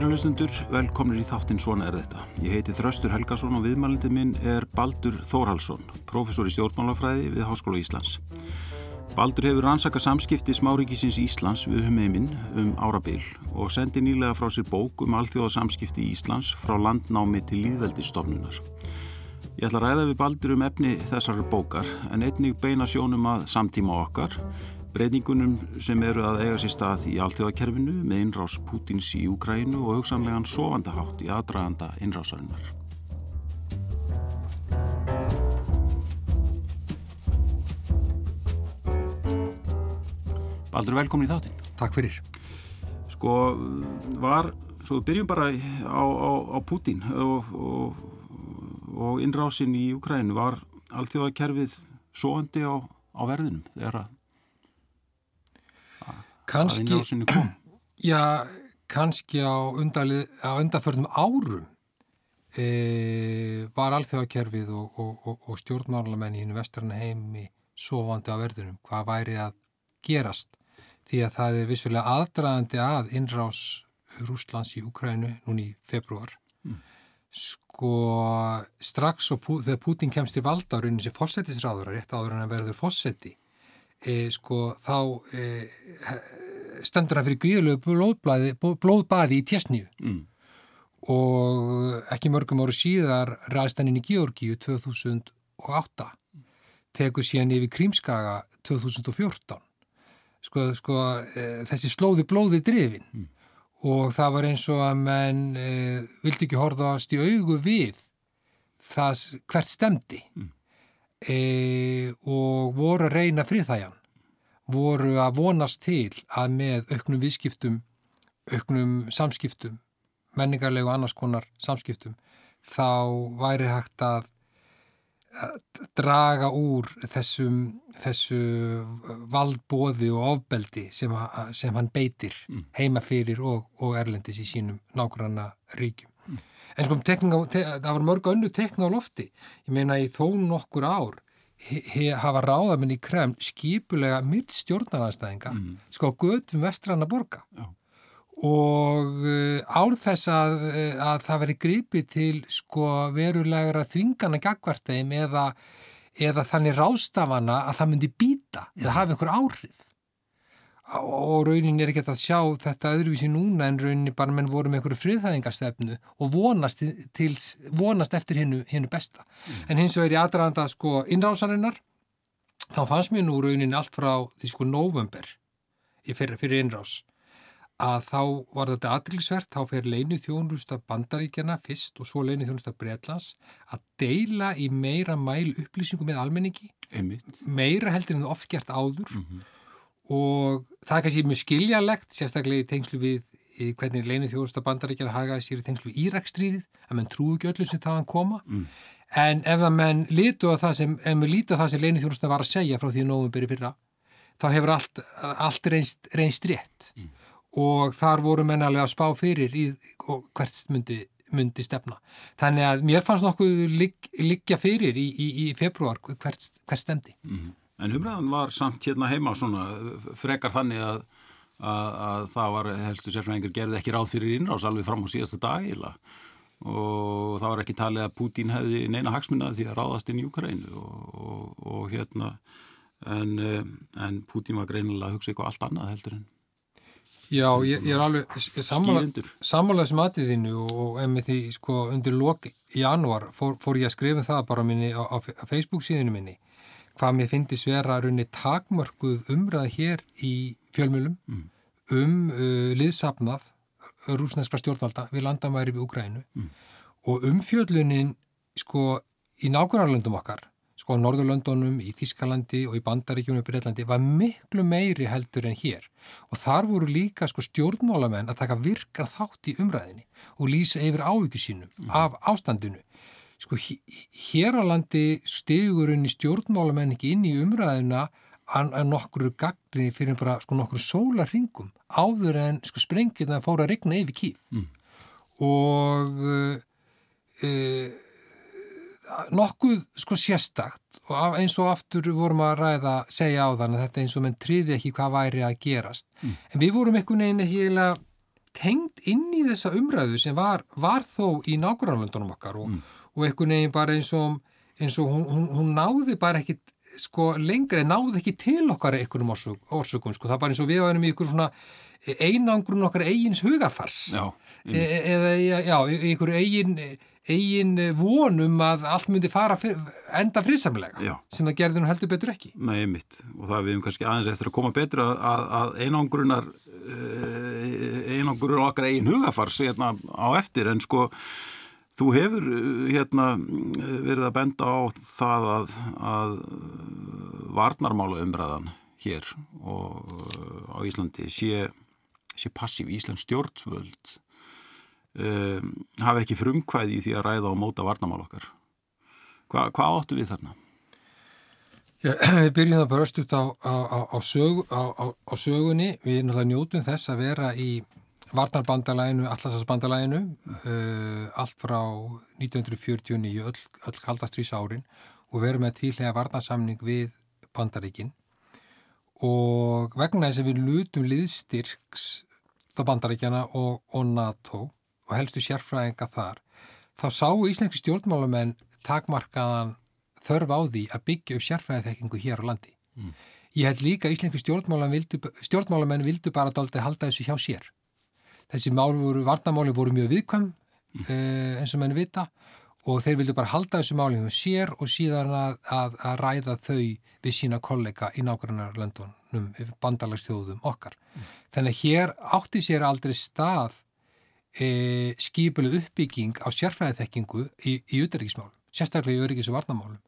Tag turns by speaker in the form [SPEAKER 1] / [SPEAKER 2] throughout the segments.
[SPEAKER 1] Kæru hlustundur, velkomnir í þáttinn Svona er þetta. Ég heiti Þröstur Helgason og viðmælindi minn er Baldur Þórhalsson, professor í stjórnmálafræði við Háskóla Íslands. Baldur hefur rannsaka samskipti smáríkisins Íslands við humheiminn um árabil og sendi nýlega frá sér bók um alþjóða samskipti Íslands frá landnámi til líðveldistofnunar. Ég ætla að ræða við Baldur um efni þessar bókar en einnig beina sjónum að samtíma okkar breytingunum sem eru að eiga sér stað í alþjóðakerfinu með innrás Pútins í Úkrænu og hugsanlegan sofandahátt í aðdraganda innrásarinnar. Baldur, velkomin í þáttinn.
[SPEAKER 2] Takk fyrir.
[SPEAKER 1] Sko, var, svo byrjum bara á, á, á Pútin og, og, og innrásin í Úkrænu, var alþjóðakerfið soandi á, á verðinum þegar að
[SPEAKER 2] Kanski, já, kannski á, á undanförnum árum e, var alþjóðakerfið og, og, og, og stjórnmálamenn í hinn vestrarna heimi sofandi á verðunum. Hvað væri að gerast? Því að það er vissulega aðdraðandi að innrás Rúslands í Ukrænu núni í februar. Mm. Sko strax og pú, þegar Putin kemst til rauninni sem fósettisráður, rétt áður en að verður fósetti, e, sko þá e, stendur hann fyrir gríðulegu blóðbaði í tjesníu mm. og ekki mörgum áru síðar ræðist hann inn í Georgíu 2008 tegur síðan yfir Krímskaga 2014 sko, sko e, þessi slóði blóði drifin mm. og það var eins og að menn e, vildi ekki horfast í augu við það hvert stemdi mm. e, og voru að reyna friðþæjan voru að vonast til að með auknum viðskiptum, auknum samskiptum, menningarlegu annars konar samskiptum, þá væri hægt að draga úr þessum, þessu valdbóði og ofbeldi sem, sem hann beitir mm. heima fyrir og, og erlendis í sínum nákvæmna ríkjum. Mm. En sko, það var mörg önnu tekna á lofti. Ég meina í þó nokkur ár hafa ráðamenn í Kreml skipulega mitt stjórnaranstæðinga mm. sko göðum vestranna borga Já. og uh, án þess að, uh, að það veri gripið til sko verulegra þvingana gagvartegum eða, eða þannig rástafana að það myndi býta eða hafa einhver áhrif og raunin er ekki að sjá þetta öðruvísi núna en raunin bara menn voru með einhverju friðhæðingarstefnu og vonast, til, vonast eftir hinnu, hinnu besta. Mm. En hins vegar í aðranda sko innrásarinnar þá fannst mér nú raunin allt frá því sko november fyrir, fyrir innrás að þá var þetta aðrilsvert, þá fer leinu þjónusta bandaríkjana fyrst og svo leinu þjónusta Breitlands að deila í meira mæl upplýsingum með almenningi,
[SPEAKER 1] Einmitt.
[SPEAKER 2] meira heldur en oft gert áður mm -hmm og það er kannski mjög skiljalegt, sérstaklega í tengslu við í hvernig leinu þjóðursta bandaríkjana hagaði sér í tengslu við Íraksstríðið, að menn trúi ekki öllum sem þaðan koma, mm. en ef að menn lítu á það sem, ef menn lítu á það sem leinu þjóðursta var að segja frá því að nógum byrju fyrra, þá hefur allt, allt reynst, reynst rétt mm. og þar voru menn alveg að spá fyrir í hvert myndi, myndi stefna. Þannig að mér fannst nokkuð ligg, liggja fyrir í, í, í februar hvert, hvert stemdi.
[SPEAKER 1] Mm. En umræðan var samt hérna heima svona frekar þannig að, að, að það var helstu sérfræðingar gerði ekki ráð fyrir innrás alveg fram á síðasta dagila og það var ekki talið að Pútín hefði neina hagsmunnaði því að ráðast inn í Ukraínu og, og, og hérna en, en Pútín var greinilega að hugsa eitthvað allt annað heldur en
[SPEAKER 2] Já, ég, ég er alveg sammálaðið sem aðiðinu og emmið því sko undir lok í januar fór, fór ég að skrifa um það bara minni á, á Facebook síðinu minni hvað mér finnst vera raunni takmörkuð umræða hér í fjölmjölum mm. um uh, liðsapnað rúsneska stjórnvalda við landamæri við Ukrænu mm. og umfjöldlunin sko í nákvæmarlöndum okkar sko á Norðurlöndunum, í Þískalandi og í Bandaríkjunum og Breitlandi var miklu meiri heldur en hér og þar voru líka sko stjórnmálamenn að taka virkar þátt í umræðinni og lýsa yfir ávíku sínum mm. af ástandinu sko hér á landi stigurinn í stjórnmálamenn ekki inn í umræðina að nokkru gaggrinni fyrir bara sko nokkru sólarringum áður en sko sprengið það fóra að regna yfir kýf mm. og uh, nokkuð sko sérstakt og eins og aftur vorum að ræða segja á þann að þetta eins og menn triði ekki hvað væri að gerast mm. en við vorum einhvern veginn ekki tengd inn í þessa umræðu sem var, var þó í nákvæmlandunum okkar og, mm. Og einhvern veginn bara eins og, eins og hún, hún, hún náði bara ekki sko lengri, náði ekki til okkar einhvernum orsökum, sko, það er bara eins og við varum í einhver svona einangrun okkar eigins hugafars
[SPEAKER 1] já,
[SPEAKER 2] e eða já, einhver eigin eigin vonum að allt myndi fara enda frisamlega sem það gerði nú heldur betur ekki.
[SPEAKER 1] Nei, mitt, og það við hefum kannski aðeins eftir að koma betur að, að, einangrunar eh, einangrun okkar eigin hugafars hérna á eftir. En sko Þú hefur hérna verið að benda á það að, að varnarmála umræðan hér og á Íslandi sé, sé passív Íslands stjórnvöld um, hafi ekki frumkvæði í því að ræða og móta varnarmál okkar. Hva, hvað áttu við þarna?
[SPEAKER 2] Já, við byrjum það bara östut á, á, á, sög, á sögunni. Við náttúrulega njótum þess að vera í Varnarbandalæginu, Allarsasbandalæginu uh, allt frá 1949 öll, öll kaldastrís árin og verið með tvílega varnarsamning við bandaríkin og vegna þess að við lutum liðstyrks þá bandaríkjana og, og NATO og helstu sérfræðinga þar þá sáu íslenski stjórnmálamenn takmarkaðan þörf á því að byggja upp sérfræðiþekkingu hér á landi. Mm. Ég held líka að íslenski stjórnmálamenn vildu bara daldi halda þessu hjá sér þessi mál voru, varnamáli voru mjög viðkvæm mm. uh, eins og menn vita og þeir vildu bara halda þessu máli um sér og síðan að, að, að ræða þau við sína kollega í nákvæmlega löndunum, bandalagstjóðum okkar. Mm. Þannig að hér átti sér aldrei stað e, skipilu uppbygging á sérfræðiþekkingu í, í uterriksmál, sérstaklega í öryggis og varnamálum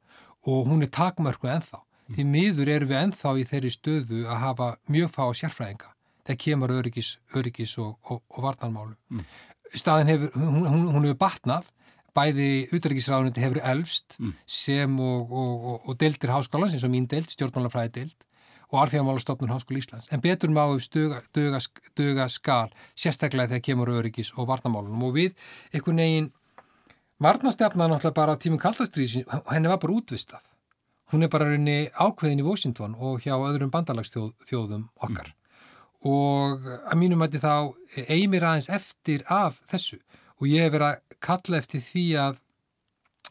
[SPEAKER 2] og hún er takmörku ennþá. Því miður erum við ennþá í þeirri stöðu að hafa mjög fá sérfræðinga það kemur öryggis, öryggis og, og, og vartanmálum. Mm. Staðin hefur, hún, hún, hún hefur batnað, bæði útæriksráðundi hefur elfst mm. sem og, og deildir háskólan, sem mín deild, stjórnmálafræði deild og alþjóðamálastofnun Háskóli Íslands. En betur má við stuga, duga, duga skal, sérstaklega þegar kemur öryggis og vartanmálunum og við einhvern veginn varnastefna náttúrulega bara á tímum kaldastrýsin, henni var bara útvistað. Hún er bara rauninni ákveðin í Washington og hjá öðrum bandalagsþjóðum okkar. Mm og að mínum að þá eigmir aðeins eftir af þessu. Og ég hef verið að kalla eftir því að,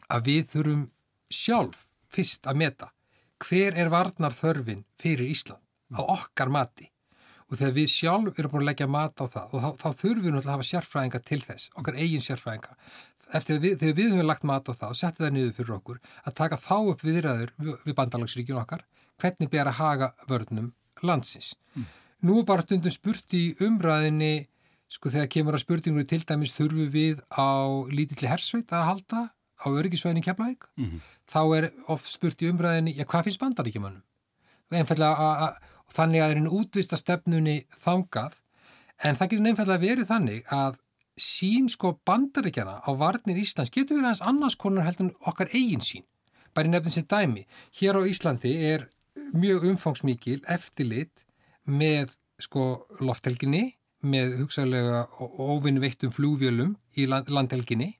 [SPEAKER 2] að við þurfum sjálf fyrst að meta hver er varnar þörfin fyrir Ísland á okkar mati. Og þegar við sjálf erum búin að leggja mat á það og þá, þá þurfum við náttúrulega að hafa sérfræðinga til þess, okkar eigin sérfræðinga. Eftir við, þegar við höfum lagt mat á það og setja það niður fyrir okkur að taka þá upp viðræður við bandalagsríkjun okkar hvernig ber að haga vörnum landsins. Mm. Nú er bara stundum spurt í umræðinni, sko þegar kemur að spurningur til dæmis þurfu við á lítilli hersveit að halda á öryggisvæðin í Keflavík, mm -hmm. þá er oft spurt í umræðinni, já hvað finnst bandaríkjumannum? Þannig að það er einn útvista stefnunni þangað, en það getur nefnilega verið þannig að sín sko bandaríkjana á varnir Íslands getur verið hans annars konar heldur okkar eigin sín. Bæri nefnum sem dæmi, hér á Íslandi er mjög umfangsmikil eftirlit með sko lofthelginni með hugsaðlega ofinveittum flúvjölum í land, landhelginni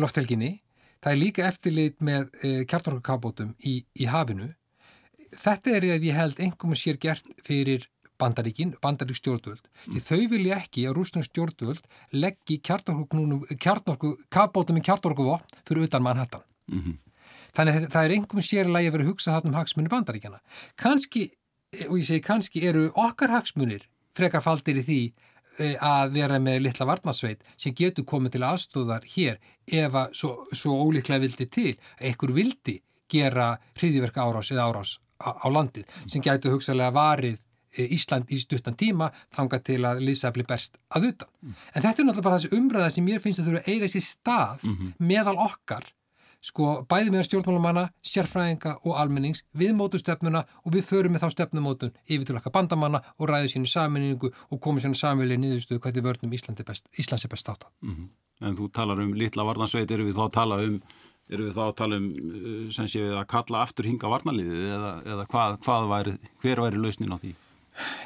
[SPEAKER 2] lofthelginni. Það er líka eftirlit með e, kjartorkakabótum í, í hafinu. Þetta er að ég held einhverjum sér gert fyrir bandaríkin, bandarík stjórnvöld. Mm. því þau vilja ekki að rúsnum stjórnvöld leggji kjartorkakabótum í kjartorkuvopn fyrir utan mannhattan mm -hmm. þannig að það er einhverjum sér að lægi að vera hugsað þarna um hagsmunni bandaríkjana kannski og ég segi kannski eru okkar hagsmunir frekar faldir í því eh, að vera með litla varnasveit sem getur komið til aðstóðar hér ef að svo, svo ólíklega vildi til að einhver vildi gera hriðiverka árás eða árás á, á landið sem getur hugsalega varið eh, Ísland í stuttan tíma þanga til að Lísafli best að utan. Mm. En þetta er náttúrulega bara þessi umræða sem mér finnst að þurfa að eiga sér stað mm -hmm. meðal okkar sko bæði með stjórnmálumanna, sérfræðinga og almennings við mótu stefnuna og við förum með þá stefnumótun yfir til okkar bandamanna og ræðum sínu saminningu og komum sínu samvili niðurstuðu hvernig vörnum Íslandi best, Íslands er best átt.
[SPEAKER 1] Mm -hmm. En þú talar um litla varnarsveit, eru við þá að tala um eru við þá að tala um uh, sem sé að kalla aftur hinga varnaliðið eða, eða hvað, hvað væri, hver væri lausnin á því?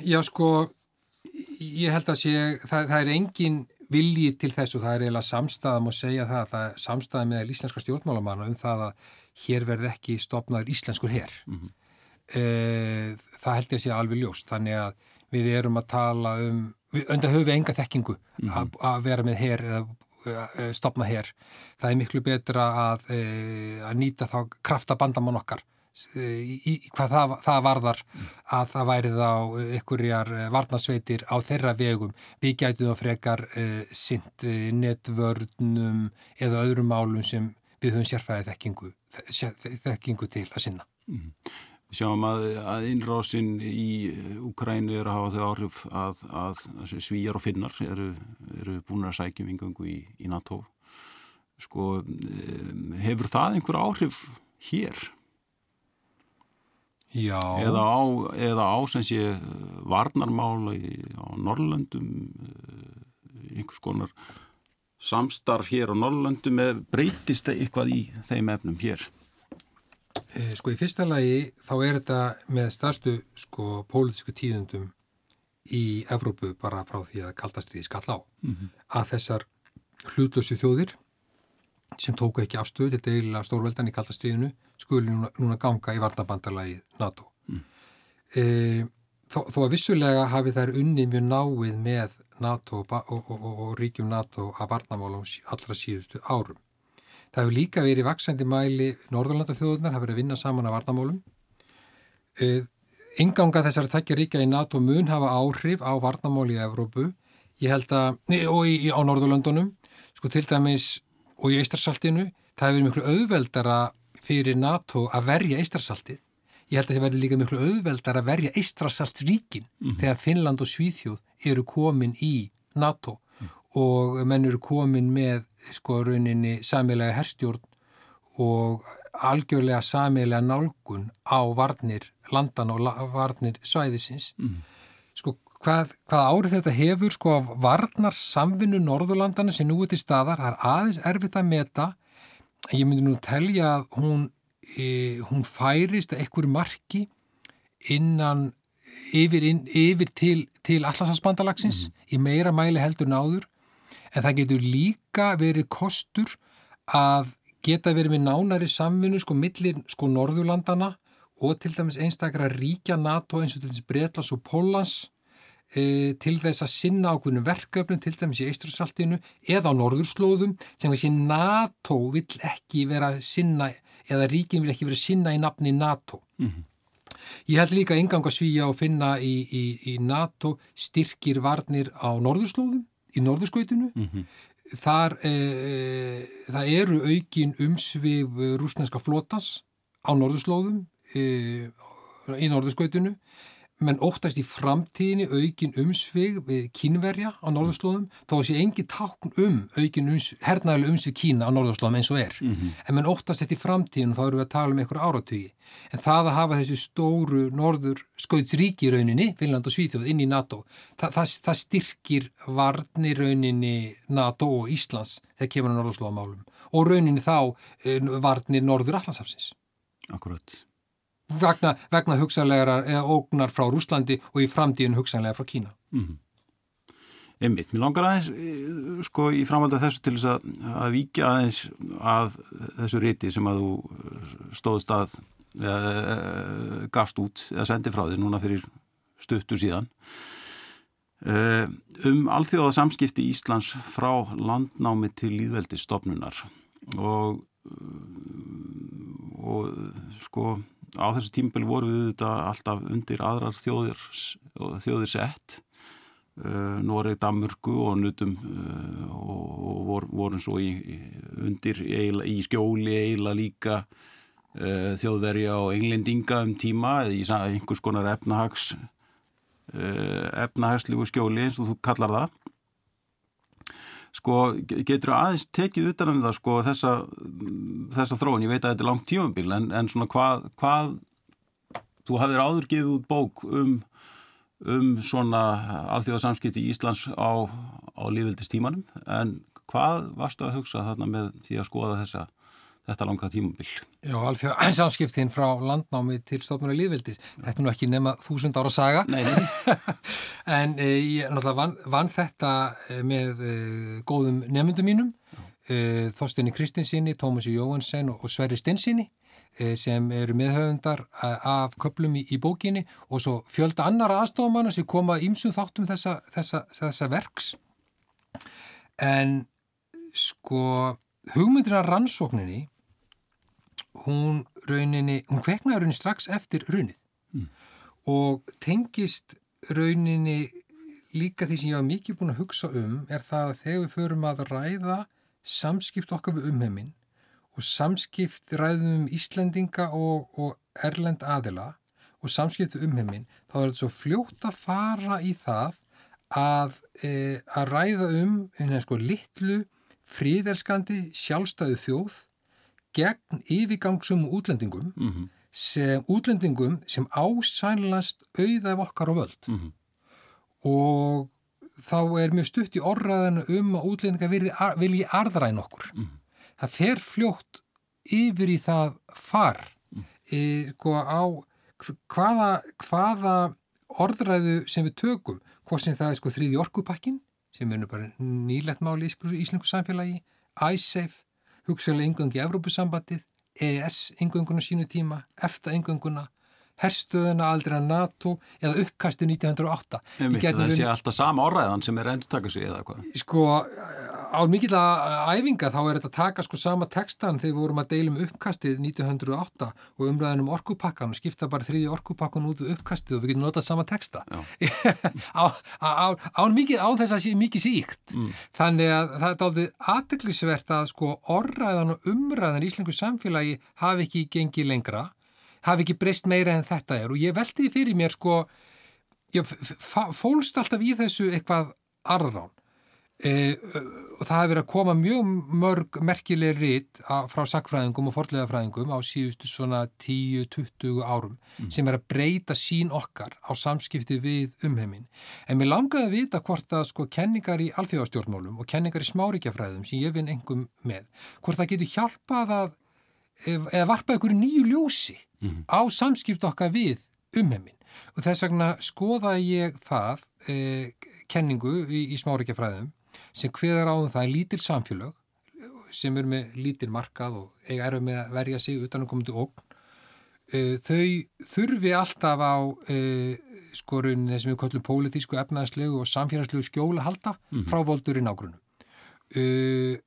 [SPEAKER 2] Já sko ég held að sé, það, það er engin viljið til þess og það er eiginlega samstæðam að segja það, það er samstæðam með íslenska stjórnmálamanna um það að hér verði ekki stopnaður íslenskur herr. Mm -hmm. e, það held ég að sé alveg ljóst, þannig að við erum að tala um undan höfu enga þekkingu mm -hmm. að vera með hér eða stopna hér. Það er miklu betra að, að nýta þá krafta bandamann okkar í, í hvað það, það varðar að það væri þá ykkurjar varnasveitir á þeirra vegum. Við gætum þá frekar uh, sint netvörnum eða öðrum málum sem við höfum sérfæðið þekkingu, þekkingu til að sinna. Mm
[SPEAKER 1] sjáum að, að innrásin í Ukrænu er að hafa þau áhrif að, að, að svíjar og finnar eru, eru búin að sækjum yngöngu í, í NATO. Sko, hefur það einhver áhrif hér? Eða á, eða á sem sé varnarmála í, á Norrlöndum, einhvers konar samstarf hér á Norrlöndum, breytist eitthvað í þeim efnum hér?
[SPEAKER 2] Eh, sko í fyrsta lagi þá er þetta með starstu sko pólitísku tíðundum í Evrópu bara frá því að kaldastriði skall á mm -hmm. að þessar hlutlösu þjóðir sem tóku ekki afstöð til deila stórveldan í kaldastriðinu skuli núna, núna ganga í varnabandalagi NATO. Mm. E, þó, þó að vissulega hafi þær unni mjög náið með NATO og, og, og, og ríkjum NATO að varnamálum allra síðustu árum. Það hefur líka verið vaksandi mæli Norðurlandathjóðunar, hafa verið að vinna saman af varnamálum. Inganga þessar þekkja ríkja í NATO mun hafa áhrif á varnamáli í Evrópu ég held að, og í, á Norðurlandunum, sko til dæmis og í Eistarsaltinu, það hefur verið miklu auðveldara fyrir NATO að verja Eistarsaltið. Ég held að það verði líka miklu auðveldara að verja Eistarsaltsríkin mm -hmm. þegar Finnland og Svíþjóð eru komin í NATO og menn eru komin með sko rauninni samilega herstjórn og algjörlega samilega nálgun á varnir landan og varnir svæðisins mm. sko hvað, hvað árið þetta hefur sko af varnar samvinnu Norðurlandana sem nú er til staðar, það er aðeins erfitt að meta ég myndi nú telja að hún, e, hún færist að ekkur marki innan yfir, inn, yfir til, til allarsasbandalagsins mm. í meira mæli heldur náður en það getur líka verið kostur að geta verið með nánari samvinnu sko millir sko Norðurlandana og til dæmis einstakra ríkja NATO eins og til dæmis Breitlands og Pólans e, til þess að sinna ákveðinu verkefnum til dæmis í Eistrasaltinu eða á Norðurslóðum sem þessi NATO vill ekki vera sinna eða ríkin vil ekki vera sinna í nafni NATO. Mm -hmm. Ég held líka engang að svíja og finna í, í, í NATO styrkir varnir á Norðurslóðum í norðurskautinu mm -hmm. þar e, það eru aukin umsvið rúsneska flotas á norðurslóðum e, í norðurskautinu menn óttast í framtíðinni aukin umsvig við kínverja á norðurslóðum, þá sé engi tákn um aukin ums, hernaðileg umsvig Kína á norðurslóðum eins og er. Mm -hmm. En menn óttast þetta í framtíðinu, þá eru við að tala um einhver áratögi. En það að hafa þessu stóru norður skautsríki rauninni, Finland og Svíþjóð, inn í NATO, það, það, það styrkir varni rauninni NATO og Íslands þegar kemur á norðurslóðamálum. Og rauninni þá eh, varnir norður allansafsins.
[SPEAKER 1] Akkurat
[SPEAKER 2] vegna, vegna hugsanlegar eða ógnar frá Rúslandi og í framtíðin hugsanlega frá Kína. Mm -hmm.
[SPEAKER 1] Einmitt, mér langar aðeins eh, sko í framvalda þessu til þess að, að vika aðeins að þessu riti sem að þú stóðst að eða, gafst út eða sendi frá þig núna fyrir stuttur síðan eh, um alþjóða samskipti Íslands frá landnámi til líðveldistofnunar og og sko á þessu tímbeli voru við þetta alltaf undir aðrar þjóðir, þjóðir sett. Uh, Noreg, Damurgu og nutum uh, og vor, vorum svo í, undir í skjóli eila líka uh, þjóðverja og englendinga um tíma eða í einhvers konar efnahags efnahagslífu skjóli eins og þú kallar það sko getur aðeins tekið utan um það sko þessa, þessa þróun, ég veit að þetta er langt tímabil en, en svona hvað, hvað þú hafðir áður gefið út bók um, um svona alþjóðarsamskipti í Íslands á, á lífildistímanum en hvað varstu að hugsa þarna með því að skoða þessa þetta langa tímabill.
[SPEAKER 2] Já, alveg samskiptinn frá landnámi til stofnuna líðvildis. Þetta er nú ekki nema þúsund ára saga.
[SPEAKER 1] Nei, nei.
[SPEAKER 2] en e, ég náttúrulega vann, vann þetta eh, með e, góðum nefndum mínum, e, Þorstinni Kristinsinni, Tómasi Jóhansen og, og Sverri Stinsinni sem eru meðhauðundar af köplum í, í bókinni og svo fjölda annara aðstofamanna sem koma ímsum þáttum þessa, þessa, þessa verks en sko hugmyndir af rannsókninni hún rauninni, hún kveknaði rauninni strax eftir runið mm. og tengist rauninni líka því sem ég var mikið búin að hugsa um er það að þegar við förum að ræða samskipt okkar við umheiminn og samskipt ræðum um Íslendinga og, og Erlend aðila og samskipt við umheiminn þá er þetta svo fljótt að fara í það að, e, að ræða um einhvern sko litlu fríðerskandi sjálfstæðu þjóð gegn yfirgangsum útlendingum mm -hmm. sem útlendingum sem ásænlast auðað okkar á völd mm -hmm. og þá er mjög stutt í orraðinu um að útlendinga vilji arðræn okkur mm -hmm. það fer fljótt yfir í það far e, sko á hvaða, hvaða orðræðu sem við tökum hvort sem það er sko þrýði orkupakkin sem er nú bara nýlegt máli í Íslengu samfélagi ISAFE hugsaðlega yngöngi Evrópusambandið, EES yngönguna sínu tíma, EFTA yngönguna, herstöðuna aldrei að NATO eða uppkasti 1908.
[SPEAKER 1] Einmitt, það sé alltaf sama orðræðan sem er endur takast í eða hvað?
[SPEAKER 2] Sko, á mikill að æfinga þá er þetta að taka sko sama textan þegar við vorum að deilum uppkastið 1908 og umræðinum orkupakkan og skipta bara þriði orkupakkan út uppkastið og við getum notað sama texta. Á, mikið á þess að sé mikið síkt mm. þannig að það er aldrei aðdeklisvert að sko orðræðan og umræðan í Íslengu samfélagi hafi ekki gengið lengra hafi ekki breyst meira en þetta er. Og ég veldi fyrir mér sko fólst alltaf í þessu eitthvað arðrán E, og það hefur verið að koma mjög mörg merkileg rít frá sakfræðingum og forleðafræðingum á síðustu svona 10-20 árum mm. sem er að breyta sín okkar á samskipti við umheimin. En mér langaði að vita hvort að sko kenningar í alþjóðastjórnmálum og kenningar í smáríkjafræðum sem ég vinn engum með, hvort það getur hjálpað að eða varpað ykkur nýju ljósi mm. á samskipt okkar við umheimin. Og þess vegna skoðaði ég það eh, kenningu í, í smáríkjafræðum sem hviðar áðum það er lítil samfélög sem eru með lítil markað og eiga eru með að verja sig utan að koma til ógn. Eh, þau þurfi alltaf á eh, skorun þessum við kallum pólitísku, efnaðslegu og samfélagslegu skjóla halda mm -hmm. frá voldur í nágrunum. Eh,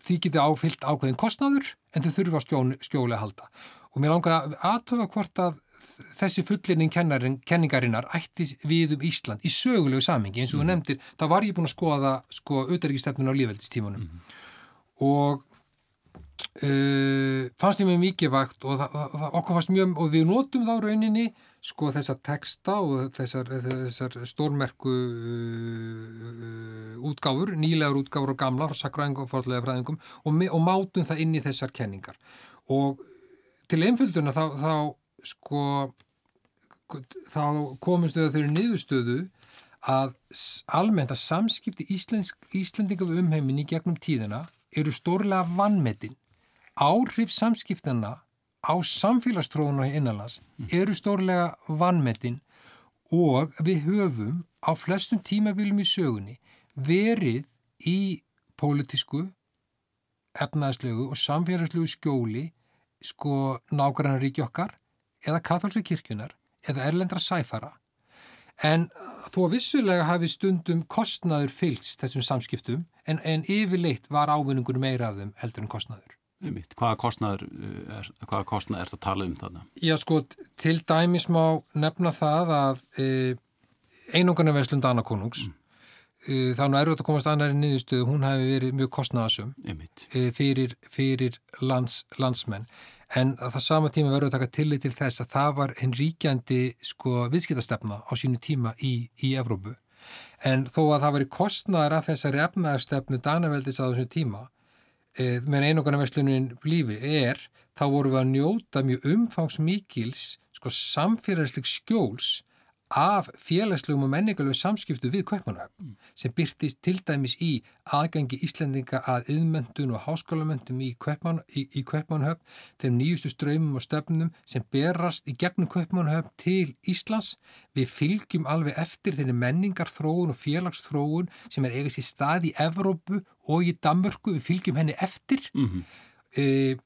[SPEAKER 2] því geti áfyllt ákveðin kostnaður en þau þurfi á skjóla halda. Og mér langar að aðtöfa hvort að þessi fullinning kenningarinnar ætti við um Ísland í sögulegu samingi eins og þú mm. nefndir, þá var ég búin að skoða sko auðverkistefnun á lífveldistímunum mm. og uh, fannst ég mig mikið vakt og það, það, okkur fannst mjög og við notum þá rauninni sko þessar texta og þessar, þessar stórmerku uh, útgáfur, nýlegar útgáfur og gamla frá sakræðingum og forðlega fræðingum og, og mátum það inn í þessar kenningar og til einfölduna þá, þá sko þá komumst við að þau eru niðurstöðu að almennt að samskipti Íslensk, Íslendinga við umheiminni gegnum tíðina eru stórlega vannmetinn. Áhrif samskiptana á samfélagstróðun og innanlands eru stórlega vannmetinn og við höfum á flestum tímabilum í sögunni verið í pólitísku, efnaðslegu og samfélagslegu skjóli sko nákvæmlega ríki okkar eða katholsku kirkjunar eða erlendra sæfara en þó vissulega hafi stundum kostnaður fylgst þessum samskiptum en, en yfirleitt var ávinningur meira af þeim heldur en kostnaður.
[SPEAKER 1] Hvaða kostnaður eh, er, hvaða kostnaður er það að tala um þarna?
[SPEAKER 2] Já sko, til dæmis má nefna það að e, einungarna Veslund Anakonungs mm. e, þá nú erfitt að komast annari niðurstöðu, hún hafi verið mjög kostnaðasum e, fyrir, fyrir lands, landsmenn en að það sama tíma verður að taka tillit til þess að það var henn ríkjandi sko viðskiptastefna á sínu tíma í, í Evrópu. En þó að það var í kostnæðar af þessari efnaðarstefnu Danaveldis á þessum tíma e, með einogarnaverslunin blífi er þá voru við að njóta mjög umfangsmikils sko samfélagsleg skjóls af félagslegum og menningalögum samskiptu við Kaupmannhöfn mm. sem byrtist til dæmis í aðgangi Íslendinga að yðmöndun og háskólamöndum í Kaupmannhöfn þeim nýjustu ströymum og stefnum sem berast í gegnum Kaupmannhöfn til Íslands. Við fylgjum alveg eftir þeirri menningarþróun og félagsþróun sem er eigast í stað í Evrópu og í Danmörku. Við fylgjum henni eftir. Mm -hmm. e,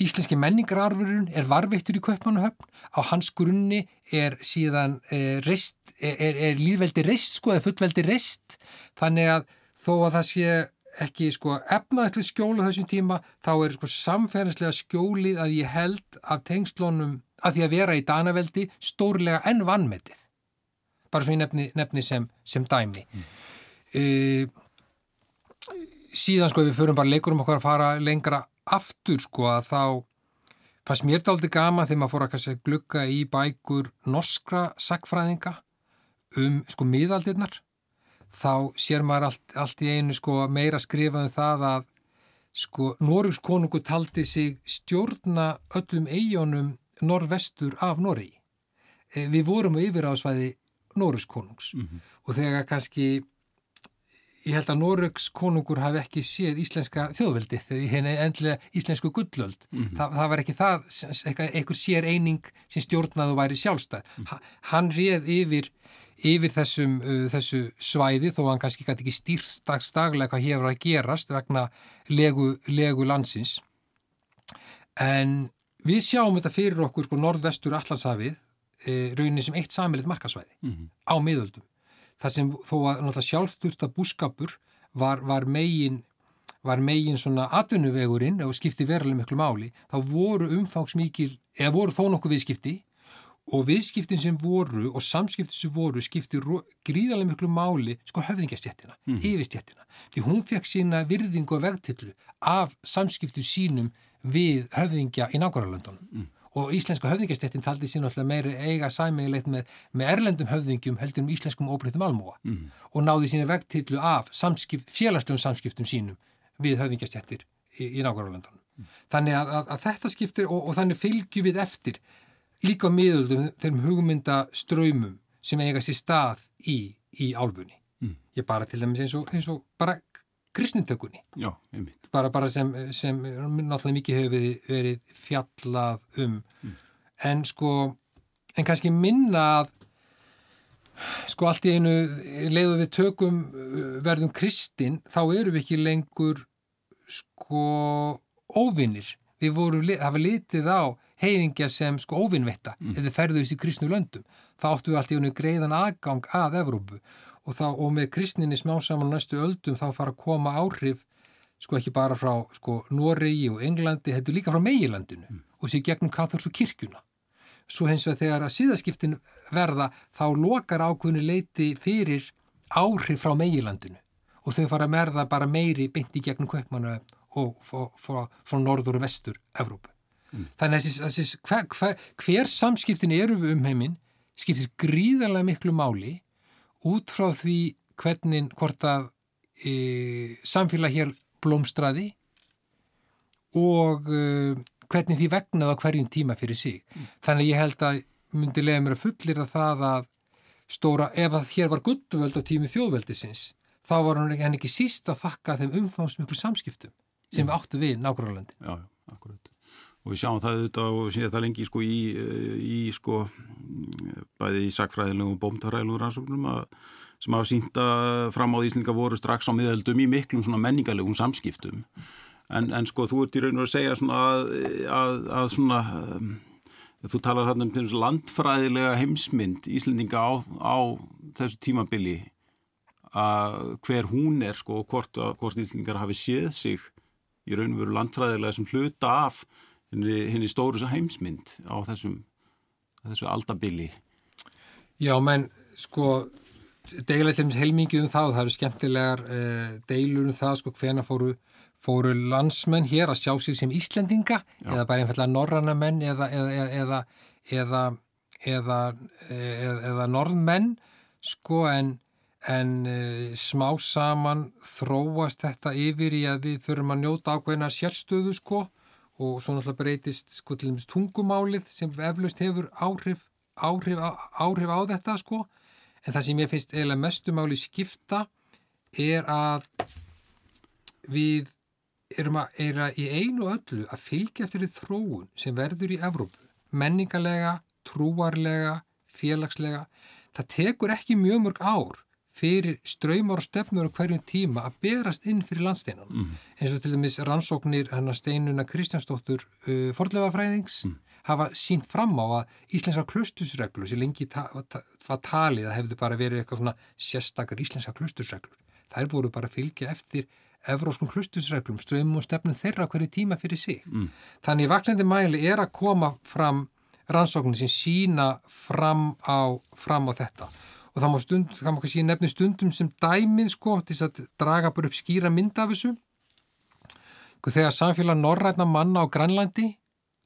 [SPEAKER 2] íslenski menningararfurinn er varveittur í Kaupmannahöfn, á hans grunni er síðan er, reist, er, er líðveldi reist sko eða fullveldi reist. Þannig að þó að það sé ekki sko efnaðslega skjóla þessum tíma þá er sko samferðislega skjólið að ég held af tengslónum að því að vera í Danaveldi stórlega enn vannmetið bara svo ég nefni, nefni sem, sem dæmi. Mm. e, síðan sko við förum bara leikurum okkar að fara lengra aftur sko að þá fannst mér þetta aldrei gama þegar maður fór að kannski glukka í bækur norskra sakfræðinga um sko miðaldirnar þá sér maður allt, allt í einu sko meira skrifaðu um það að sko Norrús konungu taldi sig stjórna öllum eigunum norvestur af Norri. E, við vorum á yfirásvæði Norrús konungs mm -hmm. og þegar kannski ég held að Norröks konungur hafi ekki séð íslenska þjóðveldið þegar henni endlega íslensku gullöld mm -hmm. Þa, það var ekki það, einhver sér eining sem stjórnaðu væri sjálfstæð mm -hmm. hann réð yfir yfir þessum, uh, þessu svæði þó hann kannski ekki stýrstagstaglega hvað var að gerast vegna legu, legu landsins en við sjáum þetta fyrir okkur sko norðvestur allansafið e, raunin sem eitt samilit markasvæði mm -hmm. á miðöldum það sem þó að sjálfstursta búskapur var, var megin var megin svona atvinnuvegurinn og skipti veruleg miklu máli, þá voru umfangsmikil, eða voru þó nokkuð viðskipti og viðskiptin sem voru og samskiptin sem voru skipti gríðarlega miklu máli sko höfðingjastjettina, mm. yfirstjettina því hún fekk sína virðingu og vegtillu af samskiptu sínum við höfðingja í nákvæmlega mm og íslenska höfðingastettin taldi sín alltaf meiri eiga sæmegilegt með, með erlendum höfðingjum heldur um íslenskum óbreytum almúa mm. og náði sína vegtillu af samskipt, félagslegum samskiptum sínum við höfðingastettir í, í nákvæmlega mm. þannig að, að, að þetta skiptir og, og þannig fylgjum við eftir líka miðuldum þeim hugmynda ströymum sem eiga sér stað í, í álfunni mm. ég bara til dæmis eins og, eins og bara kristnintökunni
[SPEAKER 1] Já, einmitt.
[SPEAKER 2] Bara, bara sem, sem náttúrulega mikið hefur verið, fjallað um. Mm. en sko en kannski minna að sko allt í einu leiðu við tökum verðum kristin þá eru við ekki lengur sko óvinnir við vorum, hafa litið á heiðingja sem sko óvinnvetta mm. eða ferðu þessi kristnu löndum. Þá áttu við allt í einu greiðan aðgang að Evrópu og, þá, og með kristninni smá saman næstu öldum þá fara að koma áhrif sko ekki bara frá sko Noregi og Englandi, þetta er líka frá meilandinu mm. og sér gegnum katholsku kirkjuna. Svo hens vegar þegar að síðaskiptin verða þá lokar ákveðinu leiti fyrir áhrif frá meilandinu og þau fara að merða bara meiri í gegnum köpmanu og frá norður og vestur Evrópu. Mm. Þannig að þessi, hver, hver, hver samskiptin eru við um heiminn skiptir gríðarlega miklu máli út frá því hvernig hvort að e, samfélag hér blómstraði og uh, hvernig því vegnaði á hverjum tíma fyrir sig. Mm. Þannig ég held að myndi lega mér að fullir að það að stóra, ef að hér var gullvöld á tími þjóðveldisins, þá var hann ekki síst að þakka þeim umfámsmiklu samskiptum sem mm. við áttu við nákvæmlega.
[SPEAKER 1] Já, já, akkurat. Og við sjáum það auðvitað og séum það lengi sko í, í sko bæði í sakfræðilegum og bómtaræðilegum rannsóknum að sem hafa sínta fram á Íslinga voru strax á miðaldum í miklum menningarlegum samskiptum. En, en sko þú ert í raun og að segja að, að, að svona þú talar hérna um landfræðilega heimsmynd Íslendinga á, á þessu tímabili að hver hún er sko og hvort, hvort Íslendingar hafi séð sig í raun og veru landfræðilega sem hluta af henni, stóru heimsmynd á þessum þessu aldabili
[SPEAKER 2] Já, menn sko deila til heilmingið um það það eru skemmtilegar eh, deilur um það sko hvena fóru, fóru landsmenn hér að sjá sig sem Íslendinga Já. eða bara einfallega norranna menn eða eða, eða, eða, eða norðmenn sko en, en eh, smá saman þróast þetta yfir í að við förum að njóta ákveðina sérstöðu sko og svo náttúrulega breytist sko til dæmis tungumálið sem eflaust hefur áhrif, áhrif, áhrif á þetta sko en það sem ég finnst eiginlega mestumáli skipta er að við erum að, að í einu öllu að fylgja eftir því þróun sem verður í Evrópu, menningalega, trúarlega, félagslega. Það tekur ekki mjög mörg ár fyrir ströymar og stefnur á hverjum tíma að berast inn fyrir landsteinan. Mm. eins og til dæmis rannsóknir hennar steinuna Kristjánsdóttur uh, forðlefafræðings mm. hafa sínt fram á að íslenska klustusreglur sem lengi ta ta var talið að hefðu bara verið eitthvað svona sérstakar íslenska klustusreglur. Þær voru bara fylgja eftir evróskum klustusreglum, ströymum og stefnum þeirra hverju tíma fyrir sig. Mm. Þannig vaksandi mæli er að koma fram rannsóknir sem sína fram á, fram á þetta og það má, stund, það má kannski nefni stundum sem dæmið sko til að draga bara upp skýra mynd af þessu. Sko, þegar samfélag norrætna manna á Grænlandi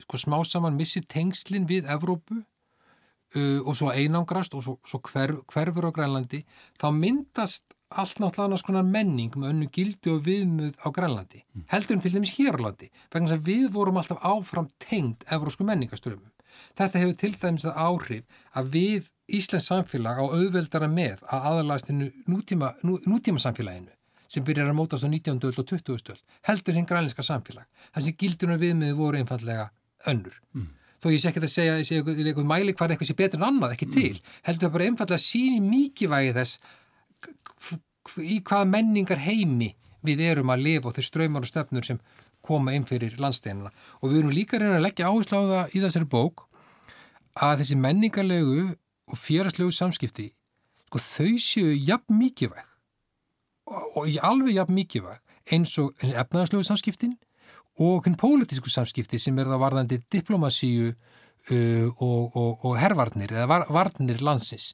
[SPEAKER 2] sko smá saman missi tengslinn við Evrópu uh, og svo einangrast og svo, svo hverf, hverfur á Grænlandi þá myndast allt náttúrulega konar menning með önnu gildi og viðmöð á Grænlandi. Heldur um til dæmis Hérlandi vegna að við vorum alltaf áfram tengd evrósku menningaströmmum Þetta hefur til dæmis að áhrif að við Íslands samfélag á auðveldara með að aðalast innu nútíma, nú, nútíma samfélaginu sem byrjar að mótast á 19. öll og 20. öll heldur hinn grænleinska samfélag. Þessi gildunum viðmiði voru einfallega önnur. Mm. Þó ég sé ekki að segja, sé eitthvað mæli hvað eitthvað sé betur en annað, ekki til. Mm. Heldur það bara einfallega síni mikið vægi þess í hvaða menningar heimi við erum að lifa og þeir ströymar og stefnur sem koma inn fyrir landsteinuna og við erum líka reyna að leggja áherslu á það í þessari bók að þessi menningarlegu og fjárhastlegu samskipti sko þau séu jafn mikilvæg og, og alveg jafn mikilvæg eins og efnaðarslegu samskiptin og hvern pólitísku samskipti sem er það varðandi diplomasíu uh, og, og, og herrvarnir eða var, varnir landsins.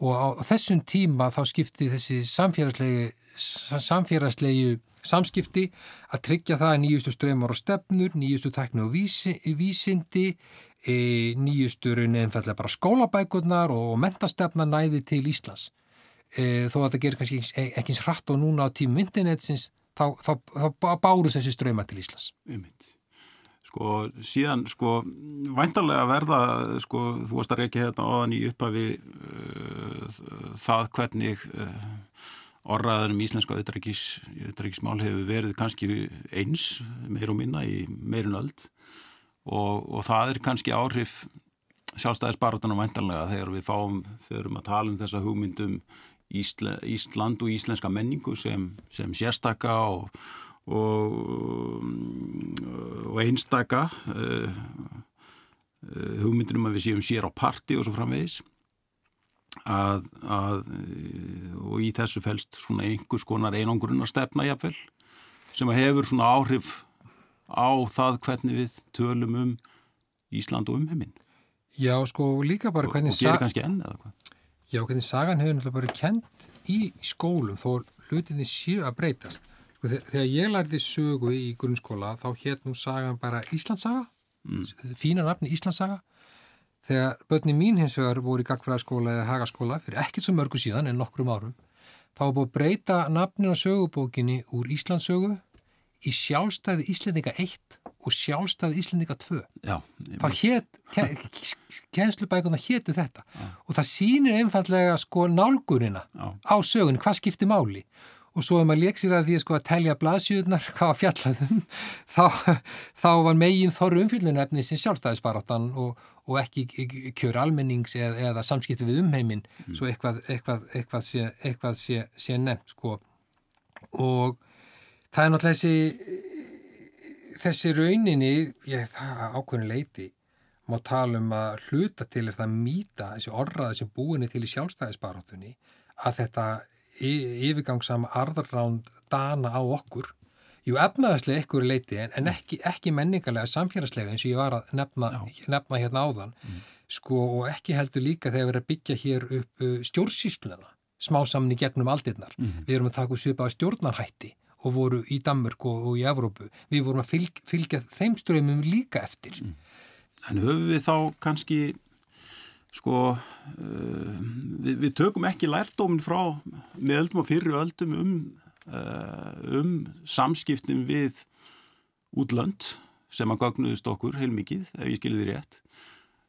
[SPEAKER 2] Og á, á þessum tíma þá skipti þessi samfélagslegu samfélagslegu samskipti að tryggja það að nýjustu ströymar og stefnur, nýjustu tæknu og vísi, vísindi, e, nýjustu raunin einfallega bara skólabækurnar og mentastefna næði til Íslands. E, þó að það gerir kannski ekki eins hratt og núna á tímum internetsins, þá, þá, þá báru þessi ströymar til Íslands.
[SPEAKER 1] Umhund. Sko síðan, sko, væntalega verða, sko, þú varst að reykja hérna áðan í upphafi uh, það hvernig uh, orraðar um íslenska auðrækismál hefur verið kannski eins meir og minna í meirun öll og, og það er kannski áhrif sjálfstæðisbarátunum væntanlega þegar við fáum, förum að tala um þessa hugmyndum Ísla, Ísland og íslenska menningu sem, sem sérstaka og, og, og einstaka uh, uh, hugmyndunum að við séum sér á parti og svo framvegis að, að og í þessu fælst svona einhvers konar einangrunnar stefna jáfnvel sem hefur svona áhrif á það hvernig við tölum um Ísland og um heiminn
[SPEAKER 2] Já sko líka bara hvernig
[SPEAKER 1] og, og gerir kannski enn eða hvað?
[SPEAKER 2] Já hvernig sagan hefur náttúrulega bara kent í skólum þó hlutinni séu að breytast. Sko, þegar ég lærði sögu í grunnskóla þá hétt nú sagan bara Íslandsaga mm. fína nafni Íslandsaga Þegar börni mín hins vegar voru í gagfræðaskóla eða hagaskóla fyrir ekkert svo mörgu síðan en nokkrum árum þá var búið að breyta nafnin á sögubókinni úr Íslandsögu í sjálfstæði Íslendinga 1 og sjálfstæði Íslendinga 2. Já. Þá hétt, kennslubækuna héttu þetta Já. og það sýnir einfallega sko nálgurina Já. á sögunni, hvað skiptir máli og svo ef maður leik sér að því sko, að telja blaðsjöðunar hvað fjallaðum þá, þá var megin þorru umfyllunefni sem sjálfstæðisbaráttan og, og ekki kjör almennings eða, eða samskipti við umheimin mm. svo eitthvað, eitthvað, eitthvað sé, eitthvað sé, sé nefnt sko og það er náttúrulega þessi þessi rauninni ég, það ákveðin leiti má tala um að hluta til er það mýta þessi orraði sem búinni til í sjálfstæðisbaráttunni að þetta yfirgangsam arðarránd dana á okkur jú efnaðaslega ykkur leiti en, en ekki, ekki menningarlega samfélagslega eins og ég var að nefna, nefna hérna áðan mm. sko og ekki heldur líka þegar við erum að byggja hér upp uh, stjórnsýsluna smásamni gegnum aldirnar mm. við erum að taka upp svipaða stjórnarhætti og voru í Danmörk og, og í Evrópu við vorum að fylg, fylgja þeim ströymum líka eftir mm.
[SPEAKER 1] En höfum við þá kannski sko uh, við, við tökum ekki lærdómin frá meðaldum og fyrir öldum um, um samskiptin við útlönd sem að gagnuðist okkur heilmikið ef ég skilði rétt.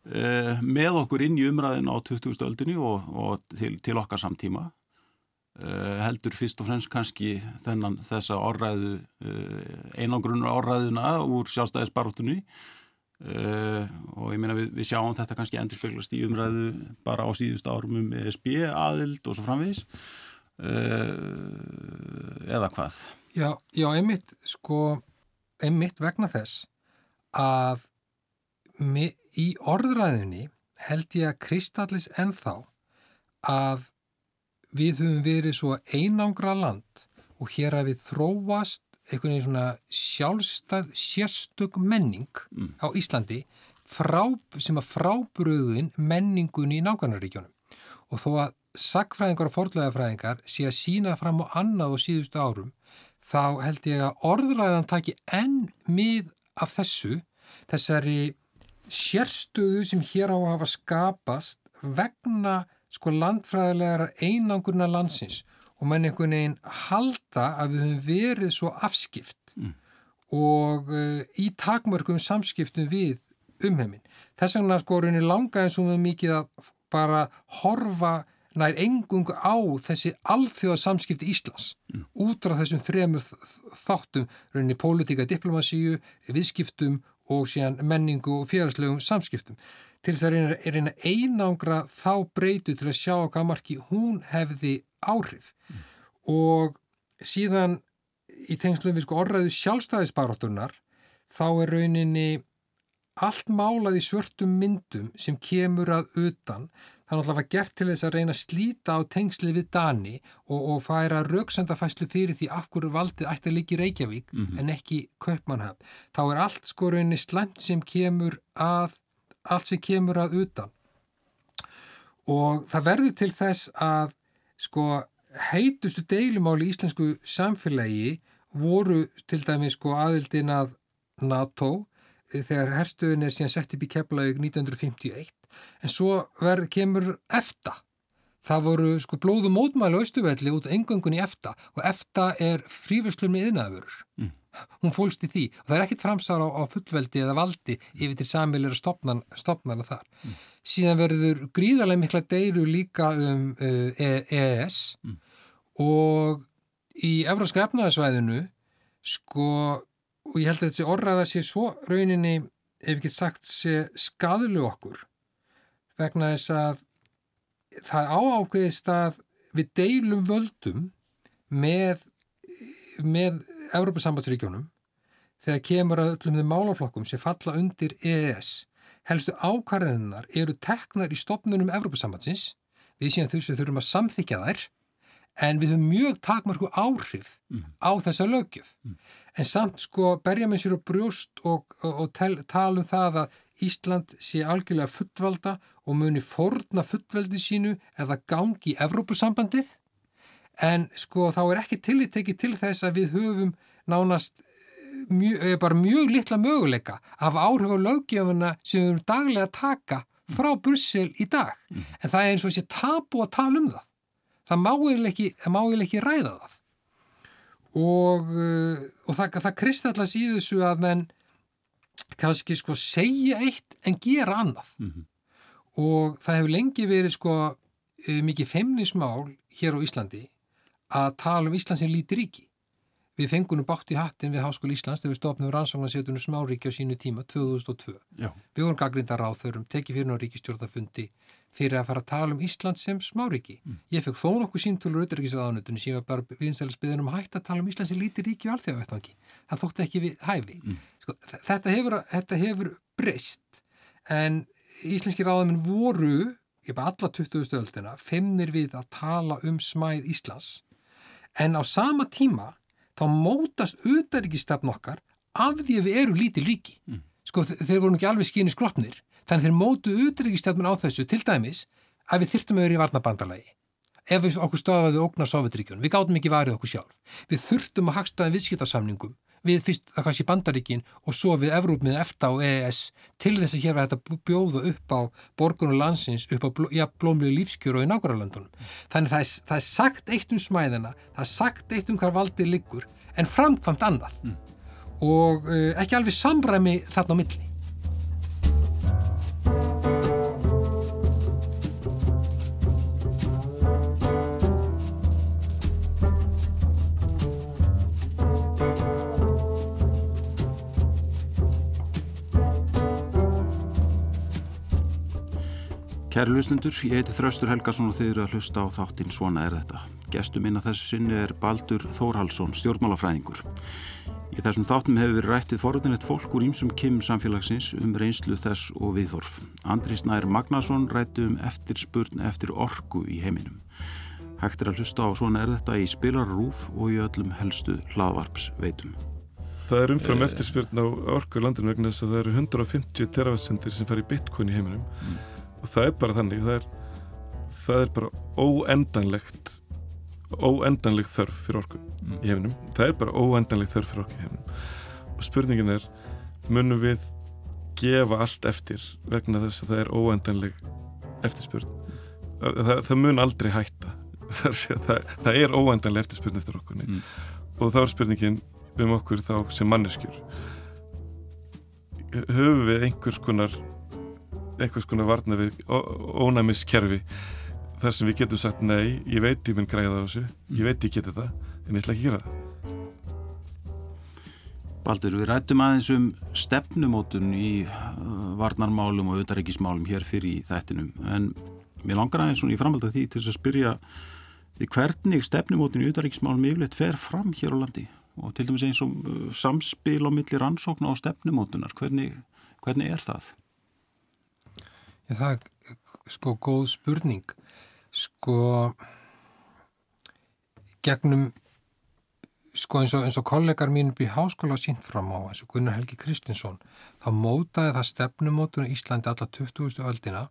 [SPEAKER 1] Uh, með okkur inn í umræðin á 20. öldinni og, og til, til okkar samtíma. Heldur fyrst og fremst kannski þennan þessa orðræðu einangrunur orðræðuna úr sjálfstæðisbaróttunni og ég meina við, við sjáum þetta kannski endur speglast í umræðu bara á síðust árum um ESB aðild og svo framvegis eða hvað?
[SPEAKER 2] Já, já, einmitt, sko, einmitt vegna þess að í orðræðinni held ég að kristallis ennþá að við höfum verið svo einangra land og hér að við þróast einhvern veginn svona sjálfstæð sérstök menning mm. á Íslandi frá, sem að frábröðin menningunni í nákvæmnaríkjónum og þó að sagfræðingar og fordlegafræðingar sé að sína fram á annað og síðustu árum þá held ég að orðræðan taki enn mið af þessu þessari sérstöðu sem hér á að hafa skapast vegna sko landfræðilegar einangurna landsins og mann einhvern veginn halda að við höfum verið svo afskipt mm. og uh, í takmörgum samskiptum við umheimin. Þess vegna sko raunin langa eins og við mikið að bara horfa nær engung á þessi alþjóða samskipti Íslands mm. út frá þessum þremur þáttum rauninni pólitíka, diplomasíu, viðskiptum og síðan menningu og félagslegum samskiptum til þess að reyna, reyna einangra þá breytu til að sjá hvað marki hún hefði áhrif mm. og síðan í tengslu við sko orðræðu sjálfstæðisbarótturnar þá er rauninni allt málað í svörtum myndum sem kemur að utan það náttúrulega gert til þess að reyna að slíta á tengsli við Dani og, og færa rauksendafæslu fyrir því af hverju valdið ætti að líka í Reykjavík mm -hmm. en ekki Kaupmannhafn. Þá er allt sko rauninni slemt sem kemur að, allt sem kemur að utan. Og það verður til þess að sko heitustu deilumáli í íslensku samfélagi voru til dæmis sko aðildin að NATO þegar herstuðin er síðan sett upp í Keflavík 1951 en svo verð kemur efta. Það voru sko blóðu mótmæli á Östuvelli út engöngun í efta og efta er frífusslun með yðnaðurur. Mm. Hún fólst í því og það er ekkit framsára á, á fullveldi eða valdi yfir til samilir stopnan, stopnana þar. Mm. Síðan verður gríðarlega mikla deiru líka um uh, EES mm. og í Evróska efnaðarsvæðinu sko og ég held að þessi orðaða sé svo rauninni ef ekki sagt sé skadlu okkur vegna þess að það áákveðist að við deilum völdum með, með Európa-sambandsríkjónum þegar kemur að öllum þeim málaflokkum sem falla undir EES. Helstu ákvarðinnar eru teknar í stopnunum Európa-sambandsins við síðan þú sem þurfum að samþykja þær en við höfum mjög takmarku áhrif mm. á þessa lögjöf. Mm. En samt sko berja með sér á brjóst og, og, og tel, tala um það að Ísland sé algjörlega fullvalda og muni forna fullveldi sínu eða gangi í Evrópusambandið en sko þá er ekki tillitekið til þess að við höfum nánast eh, mjög, eh, bara mjög litla möguleika af áhrif á löggefuna sem við höfum daglega að taka frá Brussel í dag mm. en það er eins og þessi tapu að tala um það það má ekki, ekki ræða það og, eh, og það, það kristallast í þessu að menn kannski sko segja eitt en gera annað mm -hmm. og það hefur lengi verið sko eh, mikið feimnismál hér á Íslandi að tala um Ísland sem líti ríki. Við fengunum bátt í hattin við Háskóli Íslands þegar við stofnum rannsóknarsetunum smáríki á sínu tíma 2002. Já. Við vorum gaggrinda ráþörum, tekið fyrir náðu ríkistjórnafundi fyrir að fara að tala um Ísland sem smáríki. Mm. Ég fekk þó nokkuð símtúlur auðvitaðrikiðsraðanutunni sem var bara viðinsælisbyðin um að hætta að tala um Ísland sem líti ríki og alþjóðavettangi. Það þótti ekki við hæfi. Mm. Sko, þetta, hefur, þetta hefur breyst en íslenski ráðamenn voru, ég bara alla 20. stöldina, femnir við að tala um smæð Íslands en á sama tíma þá mótast auðvitaðrikistafn okkar af því að við eru lítið ríki. Mm. Sko þeir voru ekki alveg skynni skropnir Þannig þeir mótu útryggistefnun á þessu til dæmis að við þyrftum að vera í varnabandalagi. Ef við okkur stofaði ógna Sovjetríkjun, við gáðum ekki varið okkur sjálf. Við þurftum að hagstaði viðskiptarsamningum við fyrst það kannski bandaríkin og svo við Evrópmið EFTA og EES til þess að hér var þetta bjóða upp á borgun og landsins upp á ja, blómlegu lífskjöru og í nákvæmlandunum. Þannig það er, það er sagt eitt um smæðina, það er sagt eitt um hvað valdir liggur en framkvæmt annað mm. og uh, ekki alveg samræmi þarna á milli.
[SPEAKER 1] Kæri hlustundur, ég heiti Þraustur Helgarsson og þið eru að hlusta á þáttinn Svona er þetta. Gestum minna þessu sinni er Baldur Þórhalsson, stjórnmálafræðingur. Í þessum þáttum hefur verið rættið forðinlegt fólk úr ímsum kim samfélagsins um reynslu þess og viðhorf. Andri Snær Magnason rætti um eftirspurn eftir orgu í heiminum. Hægt er að hlusta á Svona er þetta í spilarrúf og í öllum helstu hlaðvarps veitum.
[SPEAKER 3] Það er umfram eftirspurn á orgu í landinu vegna þess að það eru 150 teravatsendir sem fær í bitcoin í heiminum. Mm og það er bara þannig það er, það er bara óendanlegt óendanleg þörf fyrir orku mm. í hefnum það er bara óendanleg þörf fyrir orku í hefnum og spurningin er munum við gefa allt eftir vegna þess að það er óendanleg eftirspurn? Það, það, mun aldrei hætta. Það, það er óendanleg eftirspurn eftir okkur mm. og þá er spurningin um okkur þá sem manneskjur. Höfum við einhvers konar einhvers konar varna við ónæmiskerfi þar sem við getum sagt nei, ég veit ég minn græða á þessu, ég veit ég geti það en ég ætla ekki að gera það.
[SPEAKER 1] Baldur, við rættum aðeins um stefnumótun í uh, varnarmálum og auðaríkismálum hér fyrir í þættinum en mér langar aðeins svona í framhald af því til að spyrja því hvernig stefnumótun í auðaríkismálum yfirleitt fer fram hér á landi? Og til dæmis eins og uh, samspil á milli rannsókn á stefnumótunar, hvernig, hvernig er það?
[SPEAKER 2] Það er sko góð spurning. Sko gegnum sko eins og, eins og kollegar mín býr háskóla sínt fram á eins og Gunnar Helgi Kristinsson þá mótaði það stefnumótun í Íslandi alla 20. öldina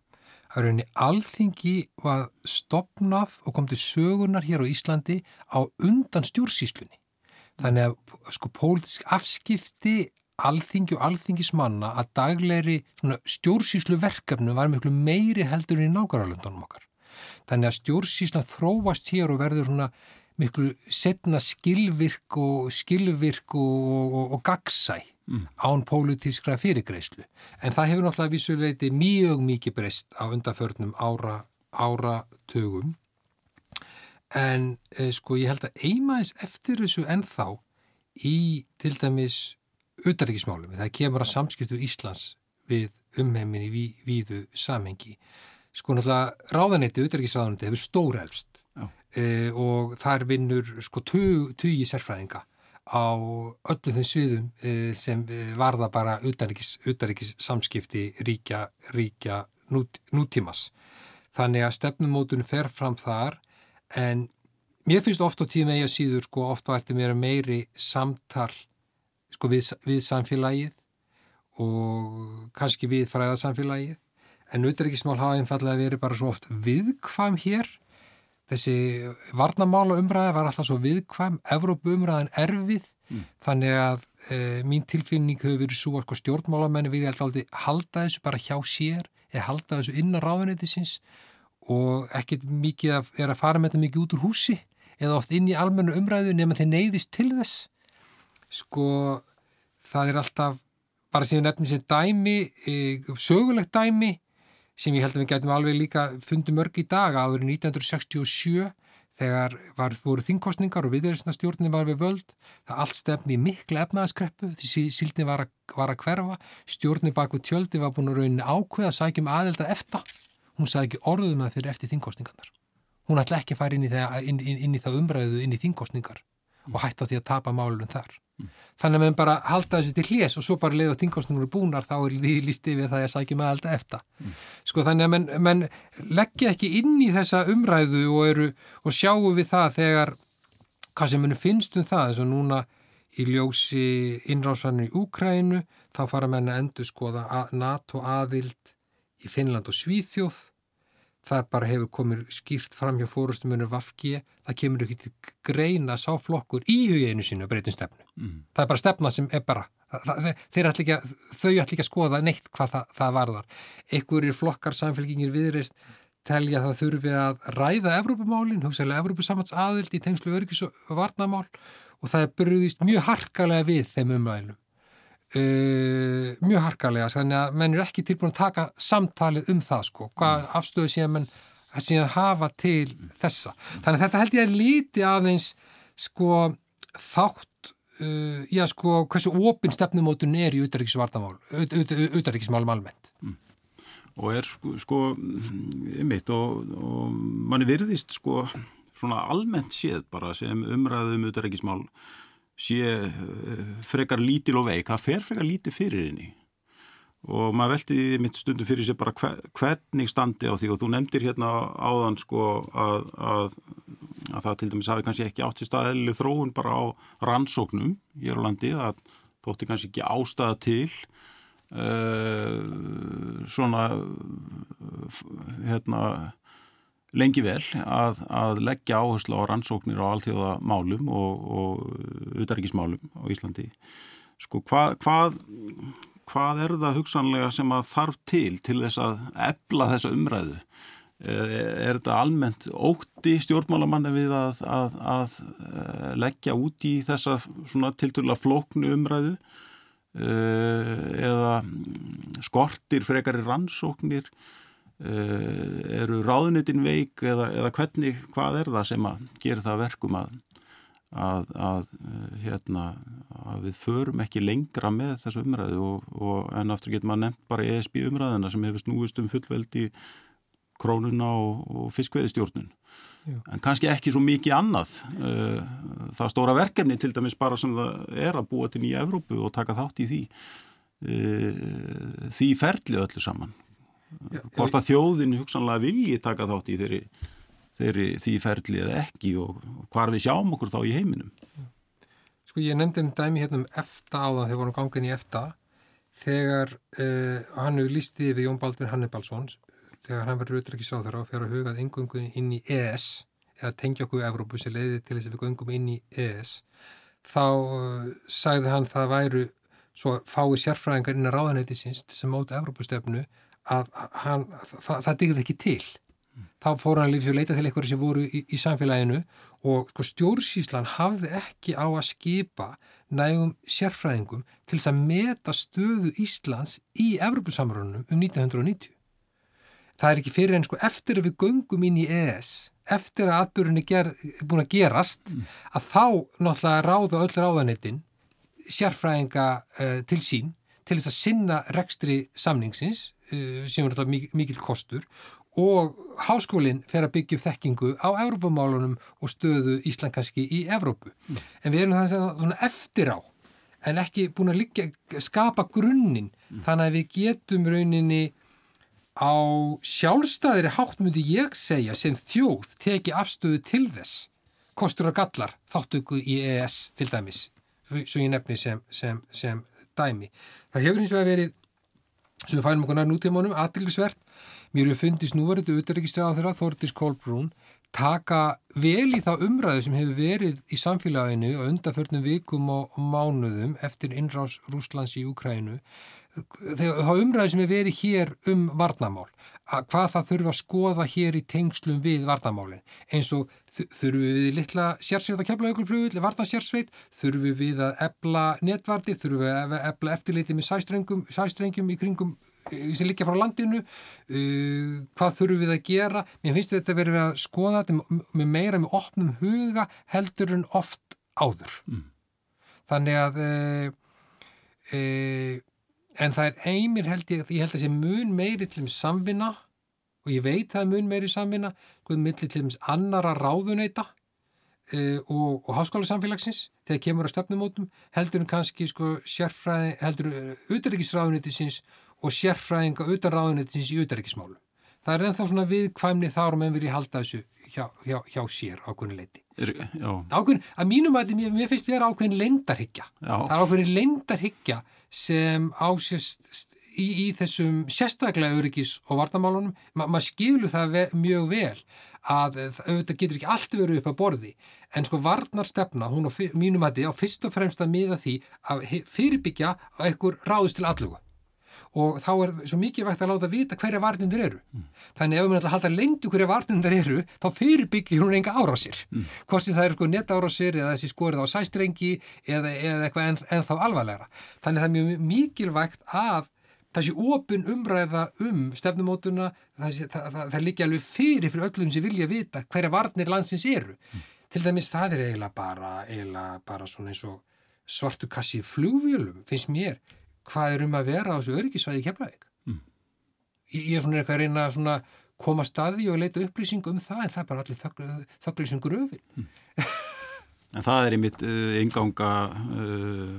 [SPEAKER 2] að rauninni alþingi var stopnað og kom til sögunar hér á Íslandi á undan stjórnsíslunni. Þannig að sko pólitísk afskipti alþingi og alþingismanna að daglegri stjórnsýslu verkefnu var miklu meiri heldur í nákvæmlega okkar. Þannig að stjórnsýslan þróast hér og verður svona miklu setna skilvirk og skilvirk og, og, og gagsæ mm. án pólitískra fyrirgreyslu. En það hefur náttúrulega vissuleiti mjög mikið breyst á undarförnum ára, áratugum. En eh, sko ég held að eimaðis eftir þessu ennþá í til dæmis utaríkismálum. Það kemur að samskiptu Íslands við umheiminni ví, víðu samhengi. Sko náttúrulega ráðanetti, utaríkisráðanetti hefur stórelst e, og þar vinnur sko tugi sérfræðinga á öllu þeim sviðum e, sem varða bara utaríkis samskipti ríkja, ríkja nút, nútímas. Þannig að stefnumótunum fer fram þar en mér finnst ofta á tíma ég að síður sko ofta vært mér meiri samtal sko við, við samfélagið og kannski við fræðarsamfélagið en auðvitaðrikismál hafa einfallega verið bara svo oft viðkvæm hér. Þessi varnamála umræði var alltaf svo viðkvæm. Evrópu umræðan erfið mm. þannig að e, mín tilfinning hefur verið svo að sko, stjórnmálamenni vilja alltaf halda þessu bara hjá sér eða halda þessu innan ráðuneytisins. Og ekkert mikið að, er að fara með þetta mikið út úr húsi eða oft inn í almennu umræðu nema þeir neyðist til þess sko það er alltaf bara við nefnum sem dæmi e, sögulegt dæmi sem ég held að við gætum alveg líka fundið mörg í dag áður í 1967 þegar var, voru þingkostningar og viðreysnastjórnin var við völd það allt stefni miklu efnaðaskreppu því síldin var, var að hverfa stjórnin baku tjöldi var búin að raunin ákveða sækjum aðelda eftir hún sagði ekki orðuðum að fyrir eftir þingkostningarnar hún ætla ekki að fara inn í, það, inn, inn, inn í það umræðu inn í þingkostningar og hætta því að tapa málunum þar Þannig að við bara halda þessu til hljés og svo bara leiða þingkostningur búnar þá er við líst yfir það að sækja með alltaf eftir. Mm. Sko þannig að menn, menn leggja ekki inn í þessa umræðu og, eru, og sjáu við það þegar, hvað sem munum finnst um það, eins og núna í ljósi innráðsvannu í Úkrænu, þá fara menn að endur skoða NATO aðild í Finnland og Svíþjóð það bara hefur komið skýrt fram hjá fórustumunum Vafki, það kemur ekki til greina sáflokkur í huginu sínu að breytum stefnu. Mm. Það er bara stefna sem er bara, það, ætla ekki, þau ætla ekki að skoða neitt hvað það, það varðar. Ekkur flokkar samfélgingir viðreist telja það þurfi að ræða Evrópumálinn, hugsaðlega Evrópusamats aðild í tengslu öryggis og varnamál og það er brúðist mjög harkalega við þeim umræðilum. Uh, mjög harkalega þannig að menn er ekki tilbúin að taka samtalið um það sko, hvað mm. afstöðu síðan menn síðan hafa til þessa þannig að þetta held ég að líti aðeins sko þátt uh, já sko hversu opinn stefnumótun er í auðaríkismálum almennt mm.
[SPEAKER 1] og er sko, sko ymitt og, og manni virðist sko svona almennt séð bara sem umræðum utarækismál sé eh, frekar lítil og veik, það fer frekar lítið fyrir henni. Og maður veldi mitt stundum fyrir sér bara hver, hvernig standi á því. Og þú nefndir hérna áðan sko að, að, að það til dæmis hafi kannski ekki átt í staðileg þróun bara á rannsóknum hér á landi, það þótti kannski ekki ástæða til uh, svona hérna lengi vel að, að leggja áherslu á rannsóknir á alltíða málum og, og utaríkismálum á Íslandi. Sko hvað, hvað hvað er það hugsanlega sem að þarf til til þess að ebla þessa umræðu? Eh, er þetta almennt ótti stjórnmálamanni við að, að, að eh, leggja út í þessa svona tilturlega flóknu umræðu? Eh, eða skortir frekari rannsóknir eru ráðunitin veik eða, eða hvernig, hvað er það sem að gera það verkum að að, að, eh, hérna, að við förum ekki lengra með þessu umræðu og, og en aftur getur maður nefnt bara ESB umræðina sem hefur snúist um fullveldi krónuna og, og fiskveðistjórnun Já. en kannski ekki svo mikið annað. Eh, það stóra verkefni til dæmis bara sem það er að búa til nýja Evrópu og taka þátt í því. Eh, því ferli öllu saman hvort að þjóðin hugsanlega vilji taka þátt í þeirri þeirri því ferli eða ekki og hvar við sjáum okkur þá í heiminum.
[SPEAKER 2] Sko ég nefndi um dæmi hérna um EFTA á það þegar vorum gangin í EFTA þegar uh, hann hefur lístið við Jón Baldvin Hannibalsson þegar hann verður auðvitað á fyrir að hugað engungun inn í ES eða tengja okkur Evrópu sem leiði til þess að við gungum inn í ES þá uh, sagði hann það væru svo fái sérfræðingar inn á ráðanæti síns sem móti Evrópustefnu að hann, það, það digði ekki til þá fór hann lífsvið leita til einhverju sem voru í, í samfélaginu og sko, stjórnsíslan hafði ekki á að skipa nægum sérfræðingum til þess að meta stöðu Íslands í Evropasamrunum um 1990. Það er ekki fyrir en sko eftir að við göngum inn í ES, eftir að atbyrjunni er búin að gerast, mm. að þá náttúrulega ráða öll ráðanettin sérfræðinga uh, til sín til þess að sinna rekstri samningsins sem er náttúrulega mikil kostur og háskólinn fer að byggja upp þekkingu á Evrópamálunum og stöðu Ísland kannski í Evrópu. Mm. En við erum það svona eftir á en ekki búin að liggja, skapa grunninn mm. þannig að við getum rauninni á sjálfstæðir háttmyndi ég segja sem þjóð teki afstöðu til þess kostur og gallar þáttöku í ES til dæmis, svo ég nefni sem, sem, sem dæmi. Það hefur hins vegar verið, sem við fælum okkur nær nútímanum, aðtilgisvert Mér hefur fundist núverðu auðvitaðregistrað á þeirra Þortis Kolbrún taka vel í þá umræðu sem hefur verið í samfélaginu og undanförnum vikum og mánuðum eftir innrás Rúslands í Ukrænu þá umræðu sem hefur verið hér um varnamál hvað það þurfa að skoða hér í tengslum við varnamálinn eins og þurfum við litla sérsveit að kemla auðvitað varnasérsveit þurfum við að ebla netvartir þurfum við að ebla eftirleiti með sæstrengjum í kringum sem líka frá landinu uh, hvað þurfum við að gera? Mér finnst þetta verið að skoða þetta með meira með opnum huga heldur en oft áður. Mm. þannig að uh, uh, en það er einmir held ég, ég held að sé mun meiri til um samvinna og ég veit það er mun meiri samvinna sko millir til um annara ráðuneyta uh, og, og háskóla samfélagsins þegar kemur á stefnumótum heldur en kannski sko sérfræði heldur auðvitaðriksráðuneytisins og sérfræðinga utan ráðunetins í utaríkismálu. Það er ennþá svona viðkvæmni þar og menn vilja halda þessu hjá, hjá, hjá sér ákveðin leiti. Ákveðin, að mínum að mér, mér finnst vera ákveðin lendarhyggja. Það er ákveðin lendarhyggja sem ásist í, í þessum sérstaklega öryggis og vartamálunum. Ma, maður skilur það ve mjög vel að auðvitað getur ekki allt verið upp að borði en sko varnarstefna, hún á mínum að því á fyrst og fremst að miða því að fyrirbyggja að einhver ráðist til alluga og þá er svo mikið vægt að láta vita hverja varnindur eru. Mm. Þannig ef við að halda lengtu hverja varnindur eru, þá fyrirbyggir hún enga árásir. Mm. Hvorsi það eru sko netárásir eða þessi skorið á sæstrengi eða, eða eitthvað en, en þá alvarlegra. Þannig það er mjög mikilvægt að þessi opin umræða um stefnumótuna, það, það, það, það líka alveg fyrir fyrir öllum sem vilja vita hverja varnir landsins eru. Mm. Til dæmis það er eiginlega bara, eiginlega bara svona eins og svartu kassi flugvjölum, finnst mér hvað er um að vera á þessu öryggisvæði kemlaðið mm. ég er svona eitthvað að reyna að koma staði og leita upplýsing um það en það er bara allir þögglir sem gröfi mm.
[SPEAKER 1] En það er einmitt uh, inganga uh,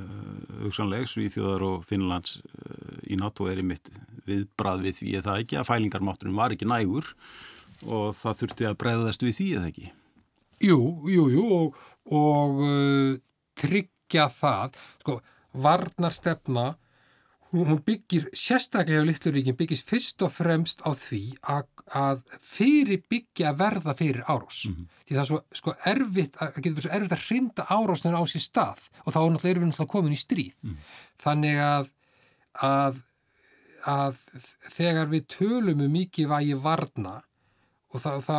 [SPEAKER 1] hugsanleg Svíþjóðar og Finnlands uh, í NATO er einmitt viðbrað við því eða ekki að fælingarmáttunum var ekki nægur og það þurfti að breyðast við því eða ekki?
[SPEAKER 2] Jú, jú, jú og, og tryggja það, sko, varnarstefna hún byggir, sérstaklega á Littluríkin byggist fyrst og fremst á því að, að fyrir byggja verða fyrir árós. Mm -hmm. Því það er svo sko, erfitt, að getur verið svo erfitt að hrinda árásnum á sér stað og þá er náttúrulega erum við náttúrulega komin í stríð. Mm. Þannig að, að, að þegar við tölum um mikið vægi varna og þá, þá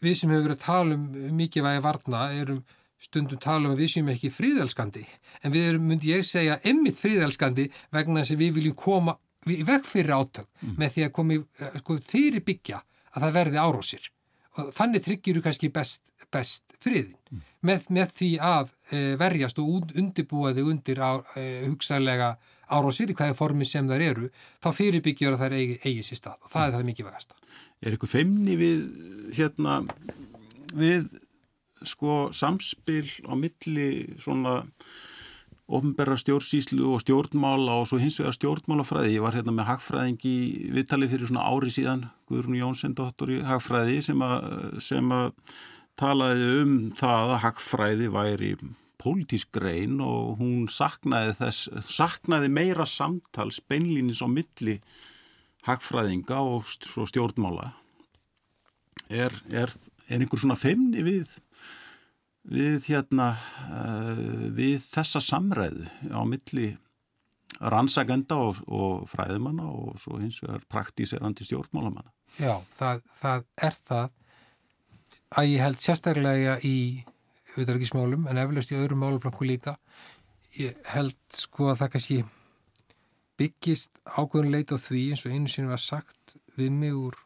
[SPEAKER 2] við sem hefur verið að tala um mikið vægi varna erum stundum tala um að við séum ekki fríðelskandi en við erum, myndi ég segja, emmitt fríðelskandi vegna þess að við viljum koma í veg fyrir átök mm. með því að komi eh, sko, fyrir byggja að það verði árósir og þannig tryggjur þú kannski best, best friðin mm. með, með því að e, verjast og undirbúa þig undir á, e, hugsaðlega árósir í hvaða formi sem þar eru þá fyrirbyggjur að það eigi, eigi sér stað og það mm. er það mikið vegast
[SPEAKER 1] Er eitthvað feimni við hérna við sko samspil á milli svona ofnberra stjórnsýslu og stjórnmála og svo hins vegar stjórnmálafræði. Ég var hérna með hagfræðing í viðtalið fyrir svona ári síðan, Guðrún Jónsson, dottor í hagfræði sem að, sem að talaði um það að hagfræði væri pólitísk grein og hún saknaði, þess, saknaði meira samtals beinlýnis á milli hagfræðinga og stjórnmála. Er, er, er einhver svona feimni við við hérna uh, við þessa samræðu á milli rannsagenda og, og fræðimanna og svo hins vegar praktíserandi stjórnmálamanna.
[SPEAKER 2] Já, það, það er það að ég held sérstaklega í auðvitaðarkismálum en eflaust í öðrum máluflokku líka ég held sko að það kannski byggist ákveðin leit á því eins og einu sinni var sagt við mig úr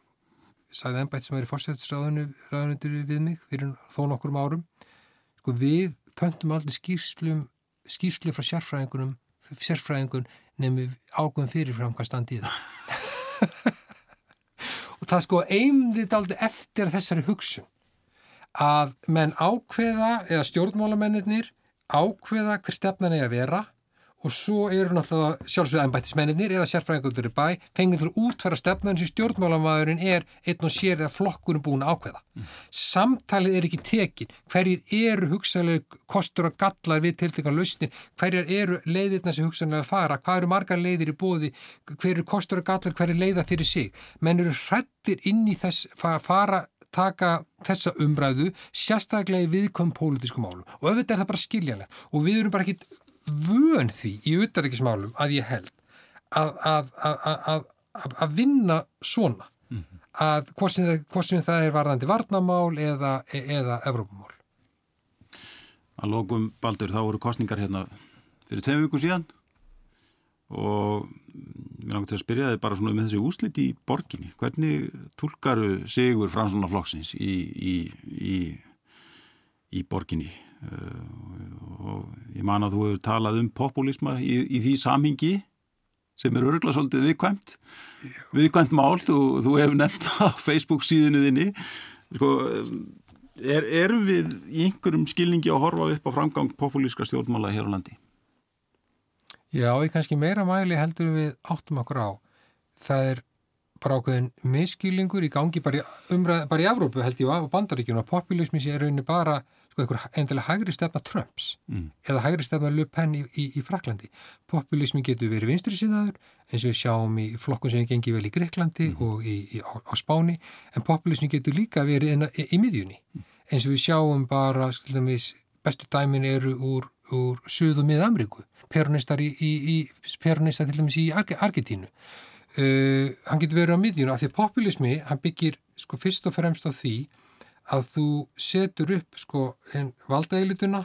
[SPEAKER 2] sagði ennbætt sem er í fórsætsraðunundur við mig fyrir þó nokkur árum. Sko við pöntum aldrei skýrslum skýrslu frá sérfræðingunum sérfræðingun nefnum ágöðum fyrirfram hvað standið og það sko eimðið aldrei eftir þessari hugsun að menn ákveða eða stjórnmálamennir ákveða hver stefnan er að vera og svo eru náttúrulega sjálfsögða ennbættismennir eða sérfræðingur í bæ fengið að útfæra stefnan sem stjórnmálamæðurinn er einn og sér eða flokkurinn búin ákveða. Mm. Samtalið er ekki tekin, hverjir eru hugsaðlega kostur og gallar við tiltekan lausnin, hverjir eru leiðirna sem hugsaðlega fara, hvað eru margar leiðir í bóði, hver eru kostur og gallar, hverjir leiða fyrir sig. Menn eru hrættir inn í þess fara, fara taka þessa umræðu sérstaklega í viðkom pólitísku málum. Og auðvitað er það bara skiljanlegt. Og við erum bara ekki vön því í utarrikismálum að ég held að, að, að, að vinna svona. Mm -hmm. að hvort sem það er varðandi varnamál eða, eða Evrópamál
[SPEAKER 1] Að lókum Baldur, þá voru kostningar hérna fyrir tveim viku síðan og mér langar til að spyrja þig bara svona með þessi úslit í borginni. Hvernig tólkaru sigur fransóna flokksins í, í, í, í borginni og ég man að þú hefur talað um populisma í, í því samhingi sem er örgla svolítið viðkvæmt. Viðkvæmt mál, þú, þú hefur nefnt á Facebook síðinu þinni. Sko, er, erum við í einhverjum skilningi að horfa upp á framgang populíska stjórnmála hér á landi?
[SPEAKER 2] Já, ég kannski meira mæli heldur við áttum okkur á. Það er bara ákveðin miskýlingur í gangi bara í, umræð, bara í Evrópu held ég á bandaríkjum og populismi sé rauninni bara sko einhver endilega hægri stefna Trumps mm. eða hægri stefna Le Pen í, í, í Fraklandi. Populismi getur verið vinstri sinnaður eins og við sjáum í flokkun sem gengi vel í Greiklandi mm. og í, á, á Spáni en populismi getur líka verið í miðjunni mm. eins og við sjáum bara skildamis, bestu dæmin eru úr, úr Suð og Mið-Amríku peronistar í peronistar til dæmis í Argentínu. Uh, hann getur verið á miðjunni af því populismi hann byggir sko fyrst og fremst á því að þú setur upp sko valdaeilituna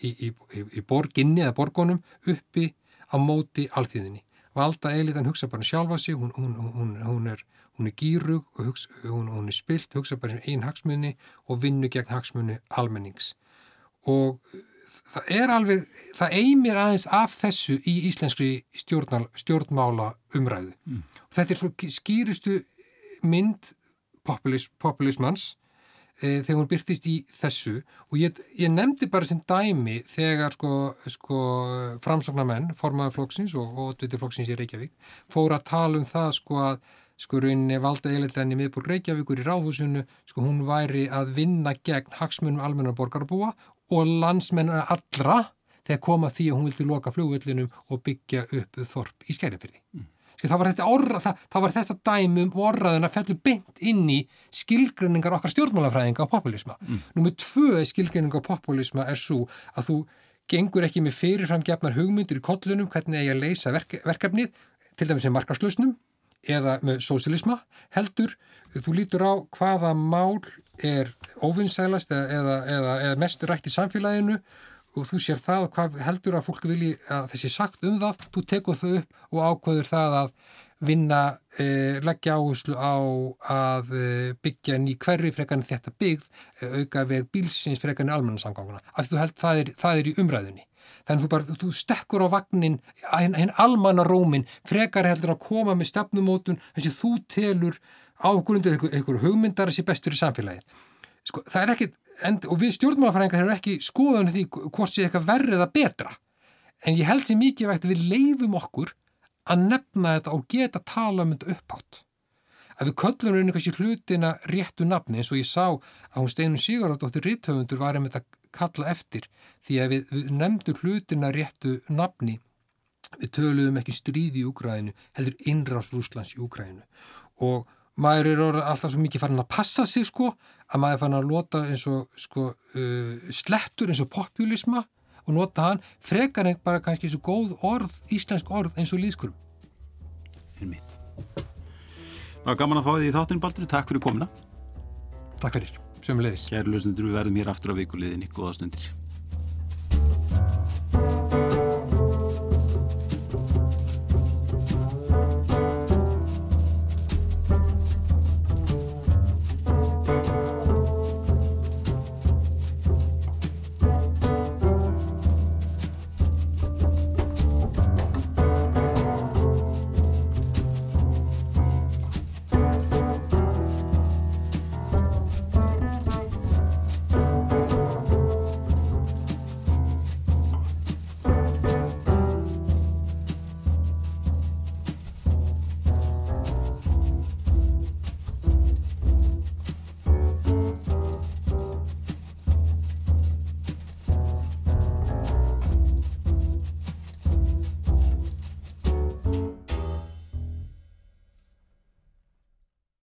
[SPEAKER 2] í, í, í, í borginni eða borgonum uppi á móti alþýðinni. Valdaeilitan hugsa bara um sjálfa sig, hún, hún, hún, hún er, er gýrug og hugsa, hún er spilt, hugsa bara um einn hagsmunni og vinnu gegn hagsmunni almennings. Og það er alveg, það eimir aðeins af þessu í íslenskri stjórnal, stjórnmála umræðu. Mm. Þetta er svo skýristu mynd populis, populismans þegar hún byrtist í þessu og ég, ég nefndi bara sem dæmi þegar sko, sko framsóknarmenn, formaður flóksins og oddviti flóksins í Reykjavík fór að tala um það sko að sko rauninni valda eiginlega miðbúr Reykjavíkur í ráðhúsinu, sko hún væri að vinna gegn hagsmunum almenna borgarbúa og landsmennar allra þegar koma því að hún vildi loka fljóðvöllinum og byggja upp þorp í skærifyrði. Mm. Sko það var þetta orra, það, það var þetta dæmum orraðin að fellu beint inn í skilgrinningar okkar stjórnmálafræðinga á populisma. Mm. Númið tvö skilgrinninga á populisma er svo að þú gengur ekki með fyrirframgefnar hugmyndur í kollunum hvernig eigi að leysa verk, verkefnið, til dæmis sem markaslösnum eða með sósilisma heldur, þú lítur á hvaða mál er óvinnsælast eða, eða, eða, eða mestur rætt í samfélaginu og þú sér það hvað heldur að fólk vilji að þessi sagt um það, þú tekur þau upp og ákvöður það að vinna, eh, leggja áherslu á að eh, byggja ný hverri frekarinn þetta byggð, eh, auka veg bílsins frekarinn almennarsamganguna, af því þú held það er, það er í umræðunni. Þannig þú bara, þú stekkur á vagnin hinn almanna rómin frekar heldur að koma með stefnumótun þess að þú telur á grundu einhverju hugmyndar að sé bestur í samfélagið. Sko, það er ekki, og við stjórnmálafræðingar hefur ekki skoðan því hvort sé eitthvað verrið að betra. En ég held sér mikið vegt að við leifum okkur að nefna þetta og geta tala um þetta upphátt. Að við köllum einhvern veginn hlutina réttu nafni eins og ég sá að hún Steinun Sigurðardóttir Ritthöfundur var einmitt að kalla eftir því að við, við nefndum hlutina réttu nafni. Við töluðum ekki stríði í Úgræðinu heldur innrás Rúslands í Úgræðinu og maður er alltaf svo mikið farin að passa sig sko að maður er farin að lota eins og sko uh, slettur eins og populisma og nota hann frekar en bara kannski eins og góð orð, íslensk orð eins og líðskurum
[SPEAKER 1] Er mitt Það var gaman að fá því þáttinn Baldur, takk fyrir komina
[SPEAKER 2] Takk fyrir, sömulegis
[SPEAKER 1] Kæru löstundur, við verðum hér aftur á vikuleginni, góða stundir